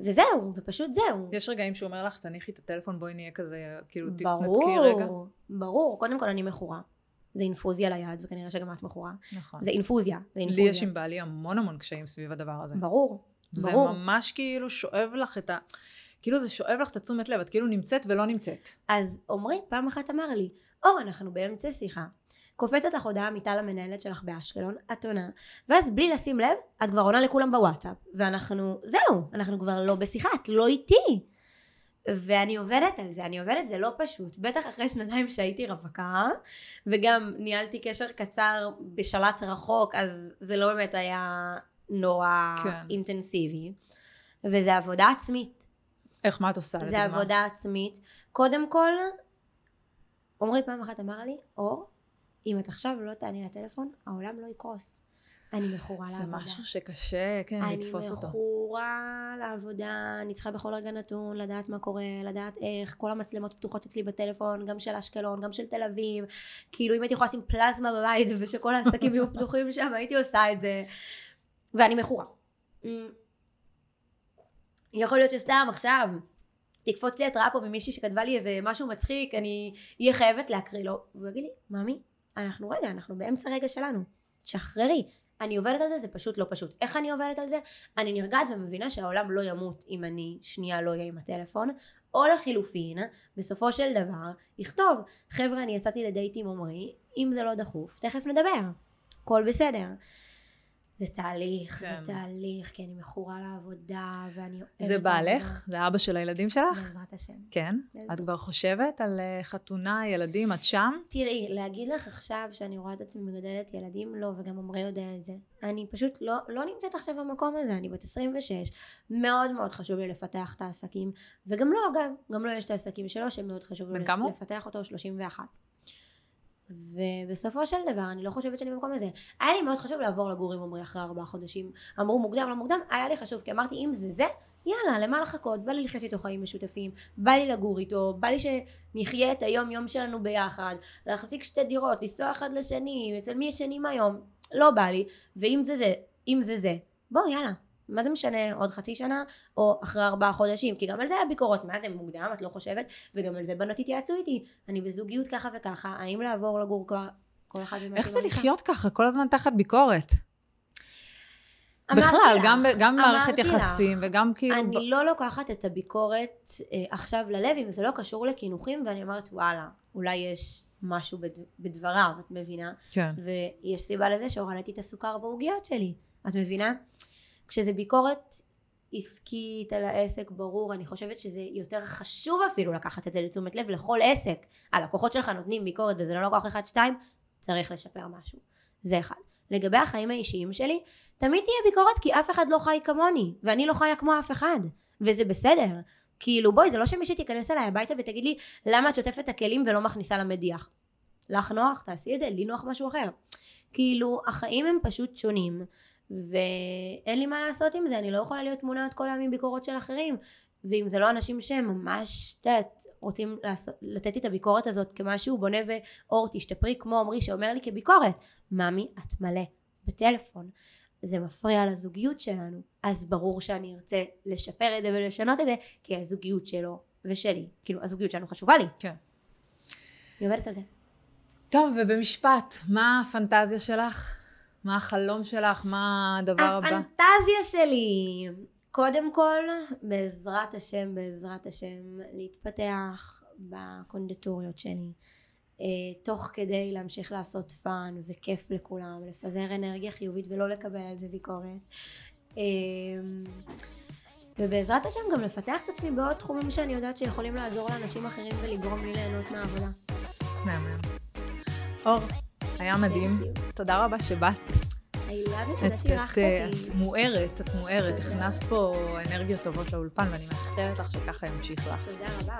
וזהו, ופשוט זהו. יש רגעים שהוא אומר לך, תניחי את הטלפון, בואי נהיה כזה, כאילו, תתנתקי רגע. ברור, ברור. קודם כל אני מכורה. זה אינפוזיה ליד, וכנראה שגם את מכורה. נכון. זה אינפוזיה, זה לי אינפוזיה. יש עם בעלי המון המון קשיים סביב הדבר הזה. ברור, זה ברור. ממש כאילו שואב לך את ה... כאילו זה שואב לך את התשומת לב, את כאילו נמצאת ולא נמצאת. אז עמרי פעם אחת אמר לי, אור, אנחנו באמצע שיחה. קופצת לך הודעה מיטל המנהלת שלך באשקלון, את עונה, ואז בלי לשים לב, את כבר עונה לכולם בוואטסאפ, ואנחנו, זהו, אנחנו כבר לא בשיחה, את לא איתי. ואני עובדת על זה, אני עובדת, זה לא פשוט, בטח אחרי שנתיים שהייתי רווקה, וגם ניהלתי קשר קצר בשלט רחוק, אז זה לא באמת היה נורא כן. אינטנסיבי, וזה עבודה עצמית. איך, מה את עושה זה לדוגמה? עבודה עצמית. קודם כל, עמרי פעם אחת אמר לי, אור, אם את עכשיו לא תעני לטלפון, העולם לא יקרוס. אני מכורה זה לעבודה. משהו שקשה, כן, לתפוס אותו. אני מכורה לעבודה, אני צריכה בכל רגע נתון לדעת מה קורה, לדעת איך, כל המצלמות פתוחות אצלי בטלפון, גם של אשקלון, גם של תל אביב. כאילו אם הייתי יכולה לשים פלזמה בבית ושכל העסקים יהיו פתוחים שם, הייתי עושה את זה. ואני מכורה. יכול להיות שסתם עכשיו תקפוץ לי התראה פה ממישהי שכתבה לי איזה משהו מצחיק, אני אהיה חייבת להקריא לו. והוא יגיד לי, ממי, אנחנו רגע, אנחנו באמצע רגע שלנו. תשחררי. אני עובדת על זה, זה פשוט לא פשוט. איך אני עובדת על זה? אני נרגעת ומבינה שהעולם לא ימות אם אני שנייה לא אהיה עם הטלפון, או לחילופין, בסופו של דבר, יכתוב, חבר'ה, אני יצאתי לדייט עם עמרי, אם זה לא דחוף, תכף נדבר. הכל בסדר. זה תהליך, כן. זה תהליך, כי אני מכורה לעבודה, ואני אוהבת... זה בעלך? זה אבא של הילדים שלך? בעזרת השם. כן. בעזרת את כבר חושבת על אה, חתונה, ילדים, את שם? תראי, להגיד לך עכשיו שאני רואה את עצמי מגדלת ילדים, לא, וגם עמרי יודע את זה. אני פשוט לא, לא נמצאת עכשיו במקום הזה, אני בת 26, מאוד מאוד חשוב לי לפתח את העסקים, וגם לו אגב, גם לו יש את העסקים שלו שמאוד חשוב לי? לפתח אותו 31. ובסופו של דבר אני לא חושבת שאני במקום הזה. היה לי מאוד חשוב לעבור לגור עם עמרי אחרי ארבעה חודשים. אמרו מוקדם לא מוקדם, היה לי חשוב כי אמרתי אם זה זה, יאללה למה לחכות, בא לי לחיות איתו חיים משותפים, בא לי לגור איתו, בא לי שנחיה את היום יום שלנו ביחד, להחזיק שתי דירות, לנסוע אחד לשני, אצל מי ישנים היום, לא בא לי, ואם זה זה, אם זה זה, בוא יאללה. מה זה משנה עוד חצי שנה או אחרי ארבעה חודשים? כי גם על זה היה ביקורות. מה זה מוקדם? את לא חושבת? וגם על זה בנות התייעצו איתי. אני בזוגיות ככה וככה האם לעבור לגור כבר כל אחד איך זה לחיות ככה, כל הזמן תחת ביקורת? בכלל, לך, גם ב- גם במערכת אמרתי לך, יחסים וגם כאילו... ב- אני לא לוקחת את הביקורת אה, עכשיו ללב אם זה לא קשור לקינוחים ואני אומרת וואלה אולי יש משהו בד... בדבריו את מבינה? כן. ויש סיבה לזה שהורדתי את הסוכר בעוגיות שלי. את מבינה כשזה ביקורת עסקית על העסק ברור אני חושבת שזה יותר חשוב אפילו לקחת את זה לתשומת לב לכל עסק. הלקוחות שלך נותנים ביקורת וזה לא לקוח אחד שתיים צריך לשפר משהו. זה אחד. לגבי החיים האישיים שלי תמיד תהיה ביקורת כי אף אחד לא חי כמוני ואני לא חיה כמו אף אחד וזה בסדר. כאילו בואי זה לא שמישהי תיכנס אליי הביתה ותגיד לי למה את שוטפת את הכלים ולא מכניסה למדיח? לך נוח תעשי את זה לי נוח משהו אחר. כאילו החיים הם פשוט שונים ואין לי מה לעשות עם זה אני לא יכולה להיות מונעת כל היום עם ביקורות של אחרים. ואם זה לא אנשים שהם ממש את יודעת רוצים לעשות, לתת לי את הביקורת הזאת כמשהו בונה ואור תשתפרי כמו עמרי שאומר לי כביקורת ממי את מלא בטלפון. זה מפריע לזוגיות שלנו. אז ברור שאני ארצה לשפר את זה ולשנות את זה כי הזוגיות שלו ושלי כאילו הזוגיות שלנו חשובה לי. כן. אני עובדת על זה. טוב, ובמשפט, מה הפנטזיה שלך? מה החלום שלך? מה הדבר הבא? הפנטזיה שלי, קודם כל, בעזרת השם, בעזרת השם, להתפתח בקונדיטוריות שלי, אה, תוך כדי להמשיך לעשות fun וכיף לכולם, לפזר אנרגיה חיובית ולא לקבל על זה ביקורת. אה, ובעזרת השם גם לפתח את עצמי בעוד תחומים שאני יודעת שיכולים לעזור לאנשים אחרים ולגרום לי ליהנות מהעבודה. מהמם. אור, היה מדהים. תודה רבה שבאת. I love it, תודה את, שאירחת את, אה, אותי. את מוארת, את מוארת. הכנסת פה אנרגיות טובות לאולפן, ואני מאחלת לך שככה ימשיך לך. תודה רבה.